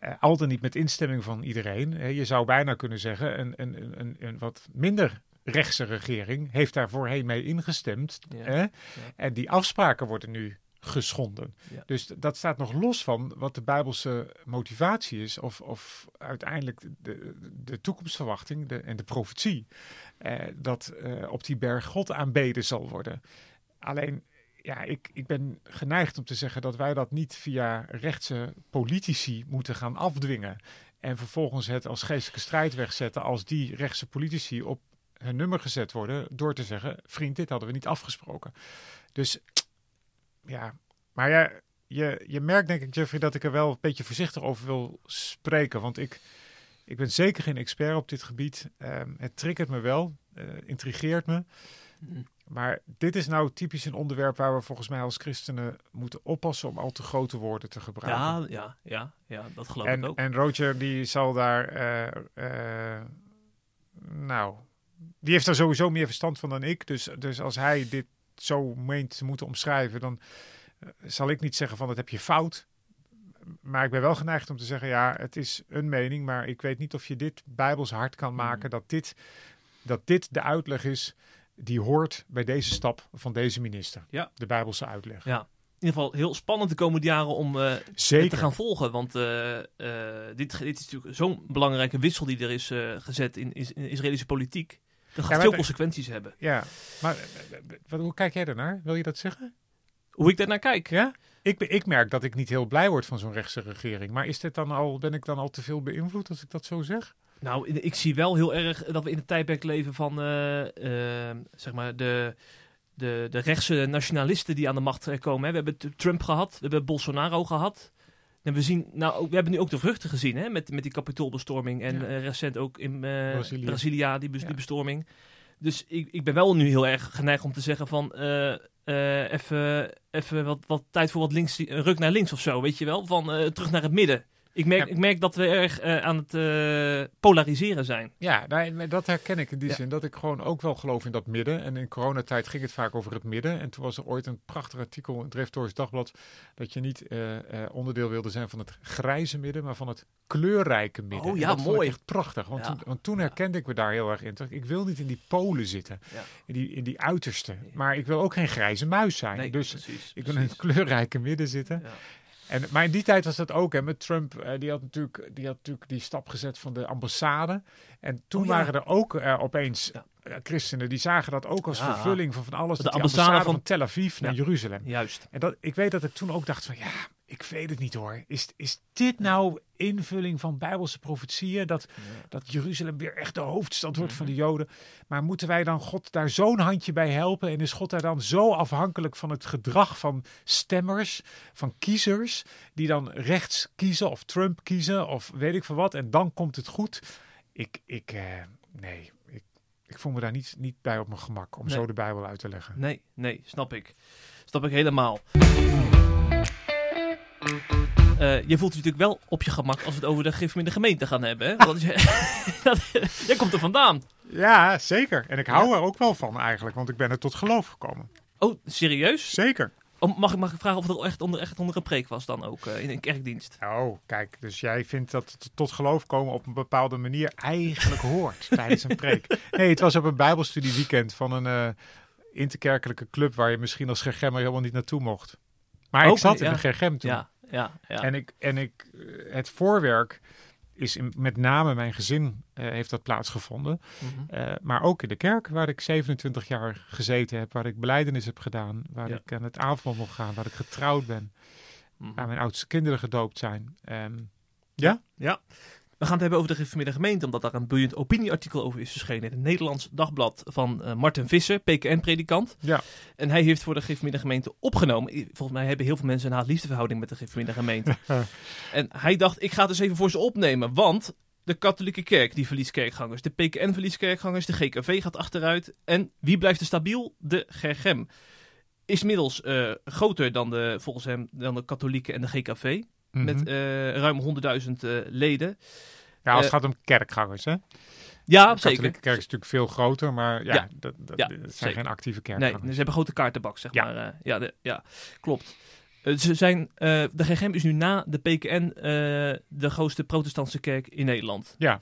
Eh, al dan niet met instemming van iedereen. Je zou bijna kunnen zeggen, een, een, een- een, wat minder rechtse regering heeft daar voorheen mee ingestemd. Ja. hè? En die afspraken worden nu geschonden. Ja. Dus dat staat nog los van wat de Bijbelse motivatie is, of, of uiteindelijk de, de toekomstverwachting de, en de profetie, eh, dat eh, op die berg God aanbeden zal worden. Alleen, ja, ik, ik ben geneigd om te zeggen dat wij dat niet via rechtse politici moeten gaan afdwingen. En vervolgens het als geestelijke strijd wegzetten als die rechtse politici op hun nummer gezet worden door te zeggen, vriend, dit hadden we niet afgesproken. Dus ja, maar ja, je, je merkt denk ik, Jeffrey, dat ik er wel een beetje voorzichtig over wil spreken. Want ik, ik ben zeker geen expert op dit gebied. Ehm, het triggert me wel, eh, intrigeert me. Maar dit is nou typisch een onderwerp waar we volgens mij als christenen moeten oppassen om al te grote woorden te gebruiken. Ja, ja, ja, ja, dat geloof ik ook. en Roger die zal daar, eh, nou, die heeft er sowieso meer verstand van dan ik. Dus, dus als hij dit zo meent te moeten omschrijven, dan eh, zal ik niet zeggen van dat heb je fout. Maar ik ben wel geneigd om te zeggen, ja, het is een mening, maar ik weet niet of je dit bijbels hard kan Mhm. maken dat dit, dat dit de uitleg is die hoort bij deze stap van deze minister. Ja. De bijbelse uitleg. Ja. In ieder geval heel spannend de komende jaren om eh, Zeker. te gaan volgen. Want eh, eh, dit, dit is natuurlijk zo'n belangrijke wissel die er is gezet in, Israëlische politiek. Dat gaat veel consequenties hebben. Ja, maar wat, hoe kijk jij ernaar? Wil je dat zeggen? Hoe ik daarnaar kijk. Ja? Ik, ik merk dat ik niet heel blij word van zo'n rechtse regering. Maar is dit dan al, ben ik dan al te veel beïnvloed als ik dat zo zeg? Nou, ik zie wel heel erg dat we in een tijdperk leven van eh, eh, zeg maar de, de, de rechtse nationalisten die aan de macht eh, komen. Hè. We hebben Trump gehad, we hebben Bolsonaro gehad. En we, zien, nou, ook- we hebben nu ook de vruchten gezien hè, met, met die kapitoolbestorming. En Ja. recent ook in eh Brazilië. Brasilia, die, bes- Ja. die bestorming. Dus ik, ik ben wel nu heel erg geneigd om te zeggen van... eh, eh, even even wat, wat tijd voor wat links, een ruk naar links of zo, weet je wel? Van eh, terug naar het midden. Ik merk, Ja. ik merk dat we erg eh, aan het eh, polariseren zijn. Ja, nou, dat herken ik in die Ja. zin. Dat ik gewoon ook wel geloof in dat midden. En in coronatijd ging het vaak over het midden. En toen was er ooit een prachtig artikel in het Dagblad... dat je niet eh, onderdeel wilde zijn van het grijze midden... maar van het kleurrijke midden. Oh ja, dat mooi. echt prachtig. Want, Ja. toen, want toen Ja. herkende ik me daar heel erg in. Ik wil niet in die polen zitten. Ja. In, die, in die uiterste. Maar ik wil ook geen grijze muis zijn. Nee, dus precies. ik wil in het kleurrijke midden zitten. En, maar in die tijd was dat ook. Hè, met Trump, eh, die, had natuurlijk, die had natuurlijk die stap gezet van de ambassade. En toen Oh, ja. waren er ook eh, opeens Ja. eh, christenen die zagen dat ook als Ja. vervulling van van alles. De ambassade ambassade van- Tel Aviv naar. Jeruzalem. Juist. En dat, ik weet dat ik toen ook dacht van ja, ik weet het niet hoor. Is, is dit nou invulling van bijbelse profetieën? Dat, dat Jeruzalem weer echt de hoofdstad wordt van de Mhm. Joden. Maar moeten wij dan God daar zo'n handje bij helpen? En is God daar dan zo afhankelijk van het gedrag van stemmers, van kiezers, die dan rechts kiezen of Trump kiezen of weet ik veel wat. En dan komt het goed. Ik, ik eh, nee, ik, ik voel me daar niet, niet bij op mijn gemak om Nee. zo de Bijbel uit te leggen. Nee, nee, snap ik. Snap ik helemaal. Eh, je voelt je natuurlijk wel op je gemak als we het over de gif in de gemeente gaan hebben. Hè? Want is, dat- jij komt er vandaan. Ja, zeker. En ik hou er ook wel van eigenlijk, want ik ben er tot geloof gekomen. Oh, serieus? Zeker. Oh, mag, ik, mag ik vragen of het er echt onder, echt onder een preek was dan ook eh, in een kerkdienst? Oh, kijk, dus jij vindt dat het tot geloof komen op een bepaalde manier eigenlijk hoort tijdens een preek. Nee, het was op een bijbelstudieweekend van een eh, interkerkelijke club waar je misschien als gergemmer helemaal niet naartoe mocht. Maar ik zat in ja. de gergem toen. Ja, ja, ja. En, ik, en ik, eh, het voorwerk is in, met name mijn gezin eh, heeft dat plaatsgevonden. Mhm. Eh, maar ook in de kerk, waar ik 27 jaar gezeten heb, waar ik beleidenis heb gedaan, waar Ja. ik aan het avond nog ga, waar ik getrouwd ben, Mhm. waar mijn oudste kinderen gedoopt zijn. Ehm, Ja. We gaan het hebben over de gereformeerde gemeente, omdat daar een boeiend opinieartikel over is verschenen in het Nederlands Dagblad van eh, Martin Visser, PKN-predikant. Ja. En hij heeft voor de gereformeerde gemeente opgenomen. Volgens mij hebben heel veel mensen een haat-liefdeverhouding met de gereformeerde gemeente. en hij dacht, ik ga het eens even voor ze opnemen, want de katholieke kerk die verliest kerkgangers, de PKN verliest kerkgangers, de GKV gaat achteruit. En wie blijft er stabiel? De GERGEM. Is inmiddels eh, groter dan de, volgens hem, dan de katholieken en de GKV. Met Mhm. eh, ruim 100.000 eh, leden. ja, als eh, het gaat om kerkgangers, hè? Ja, de zeker. katholieke kerk is natuurlijk veel groter, maar ja, Ja. dat, dat, Ja, zijn zeker. geen actieve Nee, kerkgangers. ze hebben grote kaartenbak, zeg Ja. maar. eh, ja, de, ja, klopt. Eh, ze zijn, eh, de GGM is nu na de PKN eh, de grootste protestantse kerk in Nederland. Ja.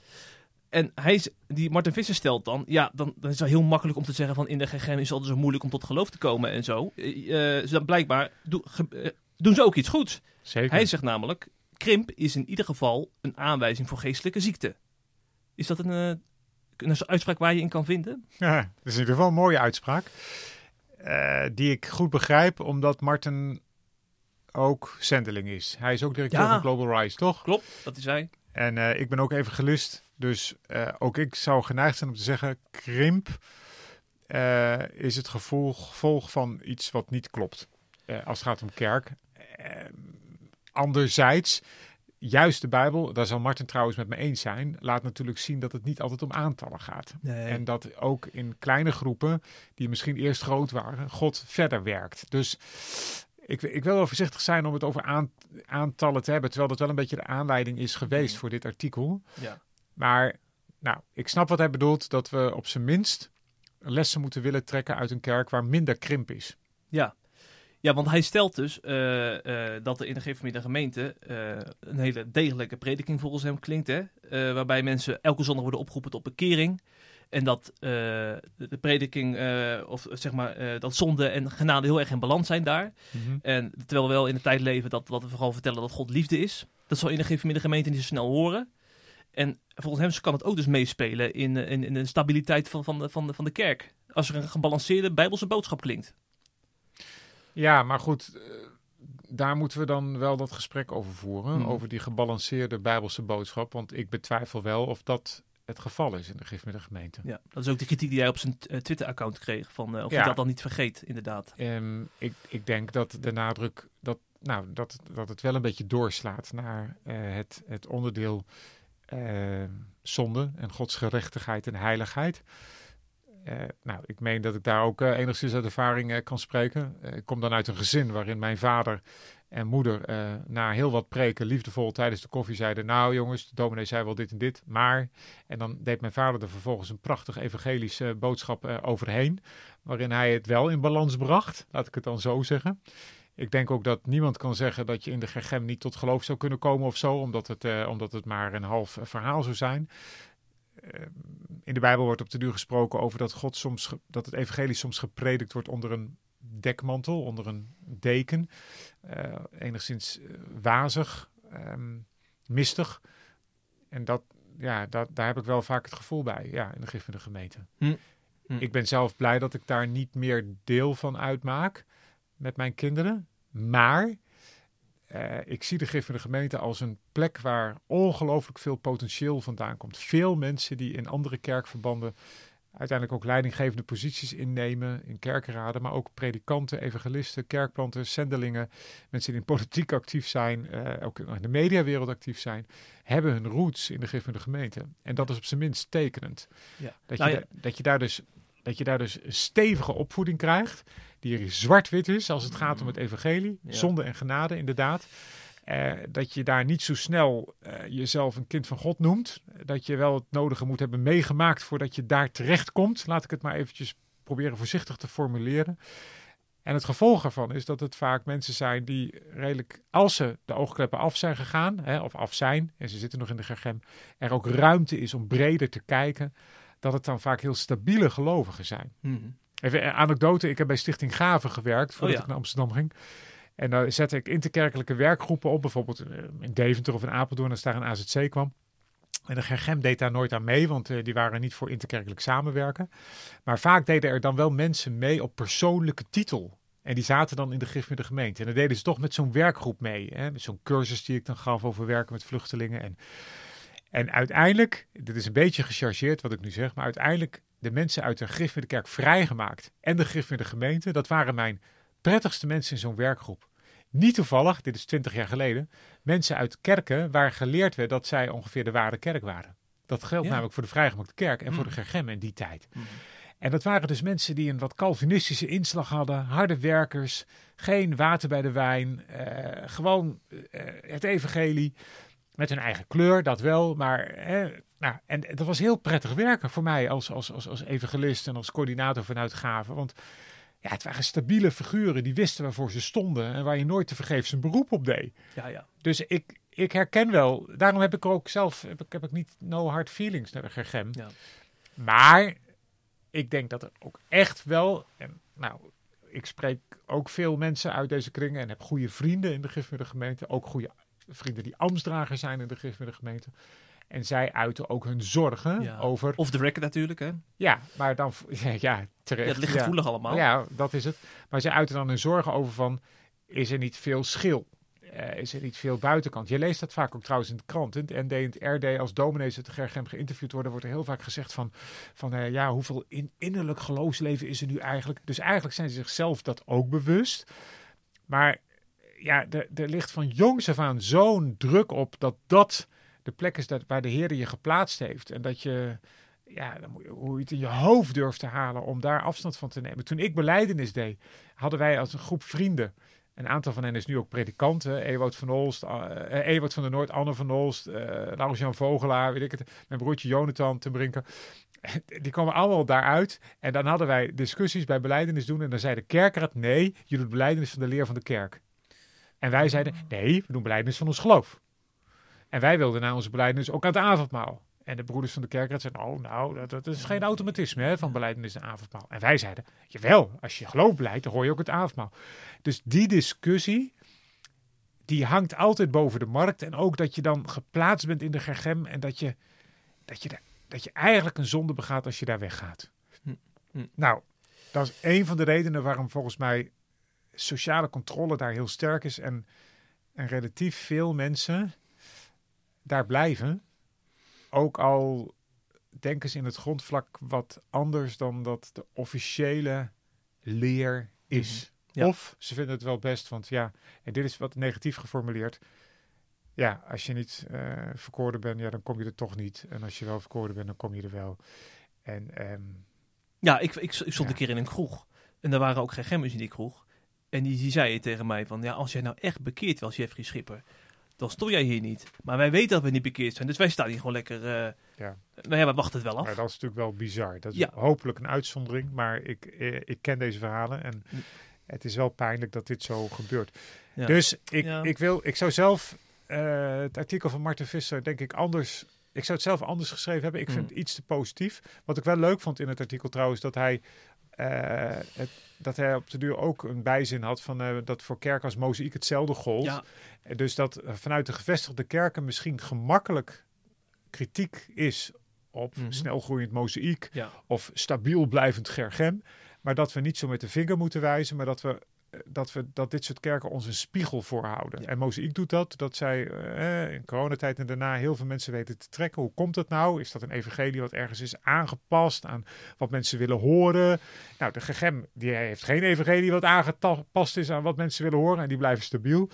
En hij, is- die Martin Visser stelt dan, ja, dan, dan is het wel heel makkelijk om te zeggen van in de GGM is het altijd zo moeilijk om tot geloof te komen en zo. Eh, eh, ze dan blijkbaar eh, doen ze ook iets goeds. Zeker. Hij zegt namelijk, krimp is in ieder geval een aanwijzing voor geestelijke ziekte. Is dat een, eh, een uitspraak waar je in kan vinden? Ja, dat is in ieder geval een mooie uitspraak. eh, die ik goed begrijp, omdat Martin ook zendeling is. Hij is ook directeur Ja. van Global Rise, toch? Klopt, dat is hij. En eh, ik ben ook evangelist, dus eh, ook ik zou geneigd zijn om te zeggen, krimp is het gevolg, gevolg van iets wat niet klopt. als het gaat om kerk. Eh, anderzijds, juist de Bijbel, daar zal Martin trouwens met me eens zijn, laat natuurlijk zien dat het niet altijd om aantallen gaat. En dat ook in kleine groepen, die misschien eerst groot waren, God verder werkt. Dus ik, ik wil wel voorzichtig zijn om het over aan- aantallen te hebben, terwijl dat wel een beetje de aanleiding is geweest Mhm. voor dit artikel. Ja. Maar nou, ik snap wat hij bedoelt, dat we op zijn minst lessen moeten willen trekken uit een kerk waar minder krimp is. Ja. Ja, want hij stelt dus eh, eh, dat er in de gegeven gemeente uh, een hele degelijke prediking volgens hem klinkt. Hè? waarbij mensen elke zondag worden opgeroepen tot bekering. En dat de, de, prediking, of zeg maar, dat zonde en genade heel erg in balans zijn daar. Mhm. En terwijl we wel in de tijd leven dat, dat we vooral vertellen dat God liefde is. Dat zal in de gegeven gemeente niet zo snel horen. En volgens hem kan het ook dus meespelen in, in, in de stabiliteit van, van, de, van, de, van de kerk. Als er een gebalanceerde bijbelse boodschap klinkt. Ja, maar goed, eh, daar moeten we dan wel dat gesprek over voeren. Mhm. Over die gebalanceerde bijbelse boodschap. Want ik betwijfel wel of dat het geval is in de gif met de gemeente. Ja, dat is ook de kritiek die hij op zijn eh, Twitter-account kreeg. Van, uh, of Ja. hij dat dan niet vergeet, inderdaad. Ehm, ik, ik denk dat de nadruk dat, nou, dat, dat het wel een beetje doorslaat naar eh, het, het onderdeel eh, zonde en Gods gerechtigheid en heiligheid. Eh, nou, ik meen dat ik daar ook eh, enigszins uit ervaring eh, kan spreken. Ik kom dan uit een gezin waarin mijn vader en moeder na heel wat preken liefdevol tijdens de koffie zeiden... Nou jongens, de dominee zei wel dit en dit, maar... En dan deed mijn vader er vervolgens een prachtig evangelische boodschap overheen... waarin hij het wel in balans bracht, laat ik het dan zo zeggen. Ik denk ook dat niemand kan zeggen dat je in de gergem niet tot geloof zou kunnen komen of zo... omdat het, omdat het maar een half verhaal zou zijn... Eh, in de Bijbel wordt op de duur gesproken over dat, God soms dat het evangelie soms gepredikt wordt onder een dekmantel, onder een deken. eh, enigszins eh, wazig, ehm, mistig. En dat, ja, dat, daar heb ik wel vaak het gevoel bij, ja, in de gif van de gemeente. Hm. Hm. Ik ben zelf blij dat ik daar niet meer deel van uitmaak met mijn kinderen. Maar eh, ik zie de gif van de gemeente als een plek waar ongelooflijk veel potentieel vandaan komt. Veel mensen die in andere kerkverbanden uiteindelijk ook leidinggevende posities innemen in kerkraden, maar ook predikanten, evangelisten, kerkplanters, zendelingen, mensen die in politiek actief zijn, eh, ook in de mediawereld actief zijn, hebben hun roots in de gif van de gemeente. En dat is op zijn minst tekenend. Ja. Dat, Nou je, ja. da- dat, je daar dus, dat je daar dus een stevige opvoeding krijgt, die zwart-wit is als het gaat om het evangelie, Ja. zonde en genade inderdaad. Eh, dat je daar niet zo snel eh, jezelf een kind van God noemt. Dat je wel het nodige moet hebben meegemaakt voordat je daar terecht komt. Laat ik het maar eventjes proberen voorzichtig te formuleren. En het gevolg ervan is dat het vaak mensen zijn die redelijk, als ze de oogkleppen af zijn gegaan, hè, of af zijn, en ze zitten nog in de gergem, er ook ruimte is om breder te kijken, dat het dan vaak heel stabiele gelovigen zijn. Mhm. Even een anekdote. Ik heb bij Stichting Gaven gewerkt voordat Oh ja. ik naar Amsterdam ging. En daar zette ik interkerkelijke werkgroepen op. Bijvoorbeeld eh, in Deventer of in Apeldoorn als daar een AZC kwam. En de Gergem deed daar nooit aan mee, want eh, die waren niet voor interkerkelijk samenwerken. Maar vaak deden er dan wel mensen mee op persoonlijke titel. En die zaten dan in de gif met de gemeente. En dan deden ze toch met zo'n werkgroep mee. Hè? Met zo'n cursus die ik dan gaf over werken met vluchtelingen. En, en uiteindelijk, dit is een beetje gechargeerd wat ik nu zeg, maar uiteindelijk de mensen uit de met de kerk vrijgemaakt. En de met de gemeente, dat waren mijn prettigste mensen in zo'n werkgroep. Niet toevallig, dit is twintig jaar geleden, mensen uit kerken waar geleerd werd dat zij ongeveer de ware kerk waren. Dat geldt Ja. namelijk voor de vrijgemaakte kerk en voor Mm. de gergem in die tijd. Mhm. En dat waren dus mensen die een wat Calvinistische inslag hadden, harde werkers, geen water bij de wijn, eh, gewoon eh, het evangelie met hun eigen kleur, dat wel, maar hè, nou, en dat was heel prettig werken voor mij als, als, als, als evangelist en als coördinator vanuit Gaven, want ja, het waren stabiele figuren die wisten waarvoor ze stonden en waar je nooit te vergeefs een beroep op deed. Ja, ja. Dus ik, ik herken wel, daarom heb ik ook zelf, heb ik, heb ik niet no hard feelings naar de Gergem. Ja. Maar ik denk dat er ook echt wel, en nou, ik spreek ook veel mensen uit deze kringen en heb goede vrienden in de Gifmiddag gemeente, ook goede vrienden die ambtsdrager zijn in de Gifmiddag gemeente. En zij uiten ook hun zorgen Ja. over, Of de record natuurlijk, hè? ja, maar dan, ja, ja terecht. Ja, het ligt gevoelig allemaal. Ja, dat is het. Maar zij uiten dan hun zorgen over van, is er niet veel schil? Eh, is er niet veel buitenkant? Je leest dat vaak ook trouwens in de krant. In het ND en het RD, als dominees uit de Gergem geïnterviewd worden, wordt er heel vaak gezegd van, van eh, ja, hoeveel in, innerlijk geloofsleven is er nu eigenlijk? Dus eigenlijk zijn ze zichzelf dat ook bewust. Maar ja, er, er ligt van jongs af aan zo'n druk op dat dat de plek is dat, waar de Heer je geplaatst heeft. En dat je, ja, hoe je het in je hoofd durft te halen om daar afstand van te nemen. Toen ik beleidenis deed, hadden wij als een groep vrienden een aantal van hen is nu ook predikant. hè. Ewout van Olst, Ewout van der Noord, Anne van Olst, eh Laurens-Jan Vogelaar, weet ik het. Mijn broertje Jonathan te Brinken. Die komen allemaal daaruit. En dan hadden wij discussies bij beleidenis doen. En dan zei de kerkraad, nee, je doet beleidenis van de leer van de kerk. En wij zeiden, nee, we doen beleidenis van ons geloof. En wij wilden na onze beleidenis ook aan het avondmaal. En de broeders van de kerkraad zeiden, oh nou, dat, dat is geen automatisme hè, van beleidenis en avondmaal. En wij zeiden, jawel, als je geloof beleidt, dan hoor je ook het avondmaal. Dus die discussie, die hangt altijd boven de markt. En ook dat je dan geplaatst bent in de gergem en dat je, dat je, dat je eigenlijk een zonde begaat als je daar weggaat. Hm, hm. Nou, dat is een van de redenen waarom volgens mij sociale controle daar heel sterk is. En, en relatief veel mensen daar blijven. Ook al denken ze in het grondvlak wat anders dan dat de officiële leer is. Ja. Of ze vinden het wel best, want ja, en dit is wat negatief geformuleerd. Ja, als je niet eh verkoorden bent, ja, dan kom je er toch niet. En als je wel verkoorden bent, dan kom je er wel. En ehm, Ja, ik, ik, ik stond Ja. een keer in een kroeg. En er waren ook geen gemmers in die kroeg. En die, die zei tegen mij van, ja, als jij nou echt bekeerd was, Jeffrey Schipper, dan stond jij hier niet. Maar wij weten dat we niet bekeerd zijn, dus wij staan hier gewoon lekker... eh Ja. Nou ja, we wachten het wel af. Maar dat is natuurlijk wel bizar. Dat is Ja. hopelijk een uitzondering, maar ik, eh, ik ken deze verhalen en het is wel pijnlijk dat dit zo gebeurt. Ja. Dus ik, Ja. ik, wil, ik zou zelf eh, het artikel van Marten Visser denk ik anders... Ik zou het zelf anders geschreven hebben. Ik vind Hm. het iets te positief. Wat ik wel leuk vond in het artikel trouwens, dat hij, het, dat hij op de duur ook een bijzin had van eh, dat voor kerk als mozaïek hetzelfde gold. Ja, Dus dat eh, vanuit de gevestigde kerken misschien gemakkelijk kritiek is op Mhm. snelgroeiend mozaïek ja. of stabiel blijvend gergem. Maar dat we niet zo met de vinger moeten wijzen, maar dat we eh, dat, we, dat dit soort kerken ons een spiegel voorhouden. Ja. En Mozaïek doet dat, dat zij eh, in coronatijd en daarna heel veel mensen weten te trekken. Hoe komt dat nou? Is dat een evangelie wat ergens is aangepast aan wat mensen willen horen? Nou, de gegem die heeft geen evangelie wat aangepast is aan wat mensen willen horen en die blijven stabiel.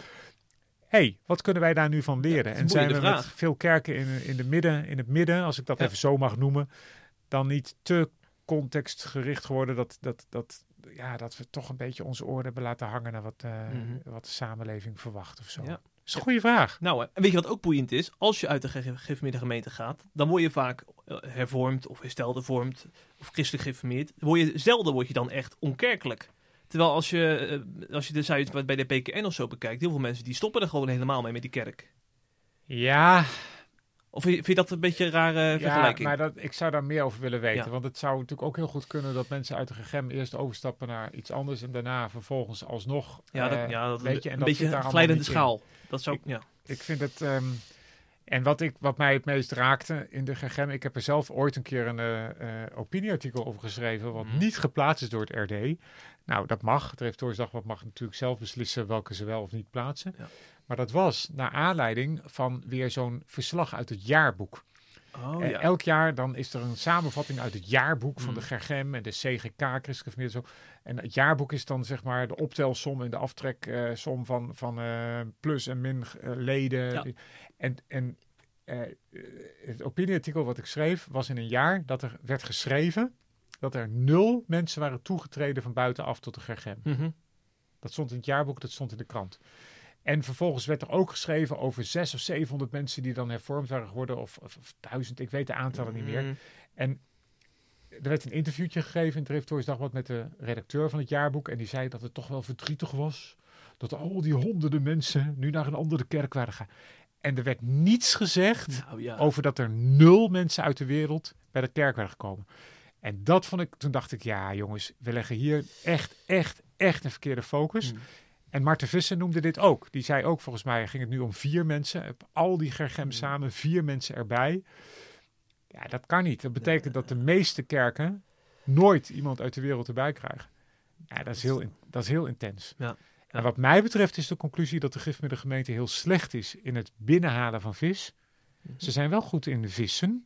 hey, wat kunnen wij daar nu van leren? en zijn we met veel kerken in, in, de midden, in het midden, als ik dat Ja. even zo mag noemen, dan niet te contextgericht geworden dat, dat, dat, ja, dat we toch een beetje onze oren hebben laten hangen naar wat, eh, Mhm. wat de samenleving verwacht of zo. Ja. Dat is een goede vraag. Nou, en weet je wat ook boeiend is? Als je uit de ge- gereformeerde gemeente gaat, dan word je vaak eh, hervormd of hersteld hervormd of christelijk gereformeerd. Word je, zelden word je dan echt onkerkelijk. Terwijl als je, eh, als je de bij de PKN of zo bekijkt, heel veel mensen die stoppen er gewoon helemaal mee met die kerk. Ja, Of vind je, dat een beetje een rare ja vergelijking? maar dat, ik zou daar meer over willen weten. Ja. Want het zou natuurlijk ook heel goed kunnen dat mensen uit de gegem eerst overstappen naar iets anders en daarna vervolgens alsnog. ja, dat, eh, ja, dat, weet je, en een beetje een glijdende in. schaal. Dat zou, Ik- ja. Ik vind het. ehm, en wat, ik, wat mij het meest raakte in de GGM, ik heb er zelf ooit een keer een eh, eh, opinieartikel over geschreven, wat Mhm. niet geplaatst is door het RD. Nou, dat mag. Het Reformatorische Dagblad mag natuurlijk zelf beslissen welke ze wel of niet plaatsen. Ja. Maar dat was naar aanleiding van weer zo'n verslag uit het jaarboek. Oh, Eh, ja. Elk jaar dan is er een samenvatting uit het jaarboek van Mm. de GGM en de CGK, Christelijk en zo. En het jaarboek is dan zeg maar de optelsom en de aftreksom van, van eh, plus en min eh, leden. Ja. En, en eh, eh, het opinieartikel wat ik schreef was in een jaar dat er werd geschreven dat er nul mensen waren toegetreden van buitenaf tot de GGM. Mhm. Dat stond in het jaarboek, dat stond in de krant. En vervolgens werd er ook geschreven over zes of 700 mensen die dan hervormd waren geworden, of, of, of duizend, ik weet de aantallen niet meer. Mhm. En er werd een interviewtje gegeven in het Reformatorisch Dagblad met de redacteur van het jaarboek. En die zei dat het toch wel verdrietig was. Dat al die honderden mensen nu naar een andere kerk waren gegaan. En er werd niets gezegd Nou ja. over dat er nul mensen uit de wereld bij de kerk waren gekomen. En dat vond ik, toen dacht ik, ja jongens, we leggen hier echt, echt, echt een verkeerde focus. Mhm. En Marten Visser noemde dit ook. Die zei ook, volgens mij ging het nu om vier mensen. Op al die gergem samen, vier mensen erbij. Ja, dat kan niet. Dat betekent dat de meeste kerken nooit iemand uit de wereld erbij krijgen. Ja, dat is heel, dat is heel intens. Ja. En wat mij betreft is de conclusie dat de gifmiddel gemeente heel slecht is in het binnenhalen van vis. Ze zijn wel goed in vissen.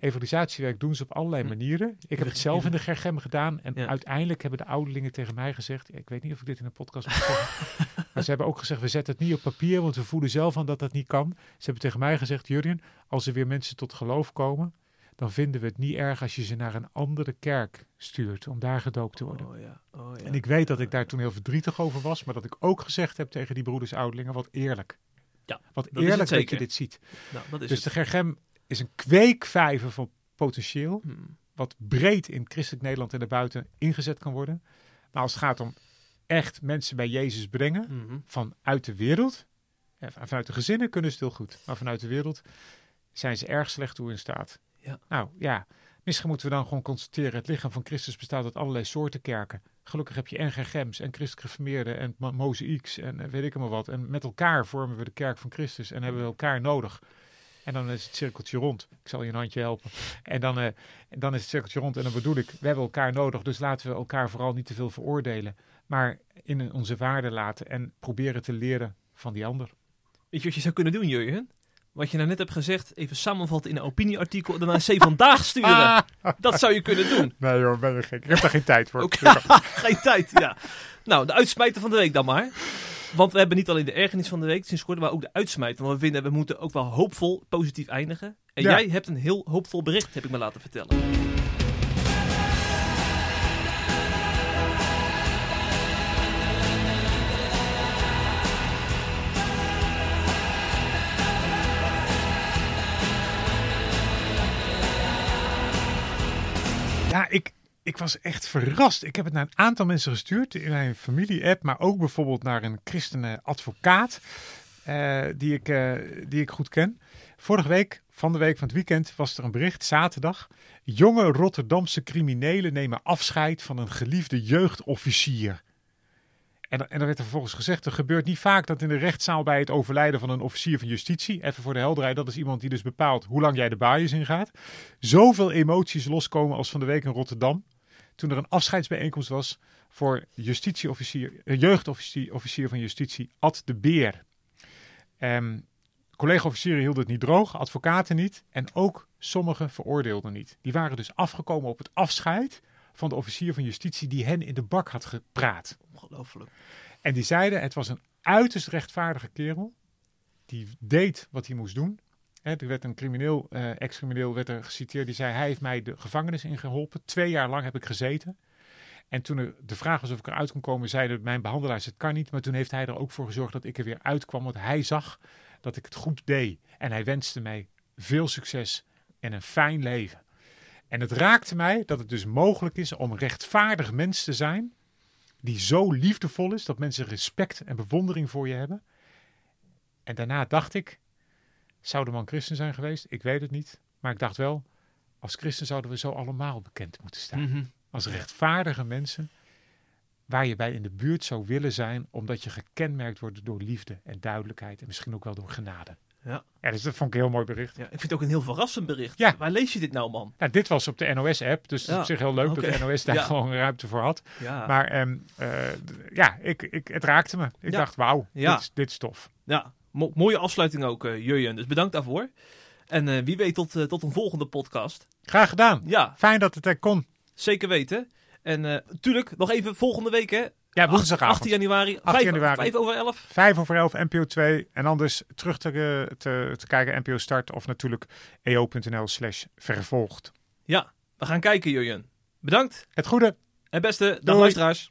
Evangelisatiewerk doen ze op allerlei Mhm. manieren. Ik heb het zelf in de Gergem gedaan. En Ja. uiteindelijk hebben de ouderlingen tegen mij gezegd... Ik weet niet of ik dit in een podcast moet zeggen. maar ze hebben ook gezegd, we zetten het niet op papier... want we voelen zelf aan dat dat niet kan. Ze hebben tegen mij gezegd... Jurjen, als er weer mensen tot geloof komen... dan vinden we het niet erg als je ze naar een andere kerk stuurt om daar gedoopt te worden. Oh ja, oh ja. En ik weet dat ik daar toen heel verdrietig over was, maar dat ik ook gezegd heb tegen die broeders ouderlingen, wat eerlijk. Ja, wat eerlijk dat je dit ziet. Nou, dat is Dus het. de Gergem is een kweekvijver van potentieel, Hmm. wat breed in christelijk Nederland en daarbuiten ingezet kan worden. Maar als het gaat om echt mensen bij Jezus brengen, Mhm. vanuit de wereld, en van- vanuit de gezinnen kunnen ze het heel goed, maar vanuit de wereld zijn ze erg slecht toe in staat. Ja. Nou ja, misschien moeten we dan gewoon constateren, het lichaam van Christus bestaat uit allerlei soorten kerken. Gelukkig heb je en Gergems en christelijk geformeerden en mo- mozaïeks en eh, weet ik maar wat. En met elkaar vormen we de kerk van Christus en hebben we elkaar nodig. En dan is het cirkeltje rond. Ik zal je een handje helpen. En dan, eh, dan is het cirkeltje rond. En dan bedoel ik, we hebben elkaar nodig. Dus laten we elkaar vooral niet te veel veroordelen. Maar in onze waarde laten en proberen te leren van die ander. Weet je wat je zou kunnen doen, Jurjen? Wat je nou net hebt gezegd, even samenvatten in een opinieartikel en daarna C vandaag sturen. Dat zou je kunnen doen. Nee joh, ben je gek. Ik heb daar geen tijd voor. Geen tijd, ja. Nou, de uitsmijter van de week dan maar. Want we hebben niet alleen de ergernis van de week sinds kort, maar ook de uitsmijter. Want we vinden, we moeten ook wel hoopvol positief eindigen. En Ja. jij hebt een heel hoopvol bericht, heb ik me laten vertellen. Ja, ik, ik was echt verrast. Ik heb het naar een aantal mensen gestuurd in mijn familie-app, maar ook bijvoorbeeld naar een christenen advocaat eh, die, ik, eh, die ik goed ken. Vorige week, van de week van het weekend, was er een bericht, zaterdag. Jonge Rotterdamse criminelen nemen afscheid van een geliefde jeugdofficier. En, en dan werd er vervolgens gezegd, er gebeurt niet vaak dat in de rechtszaal bij het overlijden van een officier van justitie, even voor de helderheid, dat is iemand die dus bepaalt hoe lang jij de baaiers ingaat, zoveel emoties loskomen als van de week in Rotterdam. Toen er een afscheidsbijeenkomst was voor justitieofficier, eh, jeugdofficier officier van justitie Ad de Beer. Ehm Collega-officieren hielden het niet droog, advocaten niet en ook sommigen veroordeelden niet. Die waren dus afgekomen op het afscheid van de officier van justitie die hen in de bak had gepraat. Ongelooflijk. En die zeiden, het was een uiterst rechtvaardige kerel. Die deed wat hij moest doen. Hè, er werd een crimineel, eh, ex-crimineel werd er geciteerd. Die zei, hij heeft mij de gevangenis ingeholpen. Twee jaar lang heb ik gezeten. En toen er de vraag was of ik eruit kon komen, zeiden mijn behandelaars, het kan niet. Maar toen heeft hij er ook voor gezorgd dat ik er weer uitkwam. Want hij zag dat ik het goed deed. En hij wenste mij veel succes en een fijn leven. En het raakte mij dat het dus mogelijk is om rechtvaardig mens te zijn die zo liefdevol is dat mensen respect en bewondering voor je hebben. En daarna dacht ik, zou de man christen zijn geweest? Ik weet het niet. Maar ik dacht wel, als christen zouden we zo allemaal bekend moeten staan. Mhm. Als rechtvaardige mensen waar je bij in de buurt zou willen zijn, omdat je gekenmerkt wordt door liefde en duidelijkheid en misschien ook wel door genade. Ja. Ja, dus dat vond ik een heel mooi bericht. Ja, ik vind het ook een heel verrassend bericht. Ja. Waar lees je dit nou, man? Nou, dit was op de NOS-app, dus het is op zich heel leuk dat de NOS daar Ja. gewoon ruimte voor had. Ja, Maar ehm, eh, ja, ik, ik, het raakte me. Ik dacht, wauw, dit, is- dit is tof. ja mo- mooie afsluiting ook, eh Jurjen. Dus bedankt daarvoor. En eh, wie weet tot, eh, tot een volgende podcast. Graag gedaan. Ja, Fijn dat het er kon. zeker weten. En natuurlijk, nog even volgende week, hè? Ja, woensdagavond. 18 januari. 18 vijf- januari. vijf over 11. 5 over 11, NPO 2. En anders terug te, te, te kijken, NPO Start. Of natuurlijk eo.nl slash vervolgd. Ja, we gaan kijken, Jurjen. Bedankt. Het goede. En beste, dag Doei. luisteraars.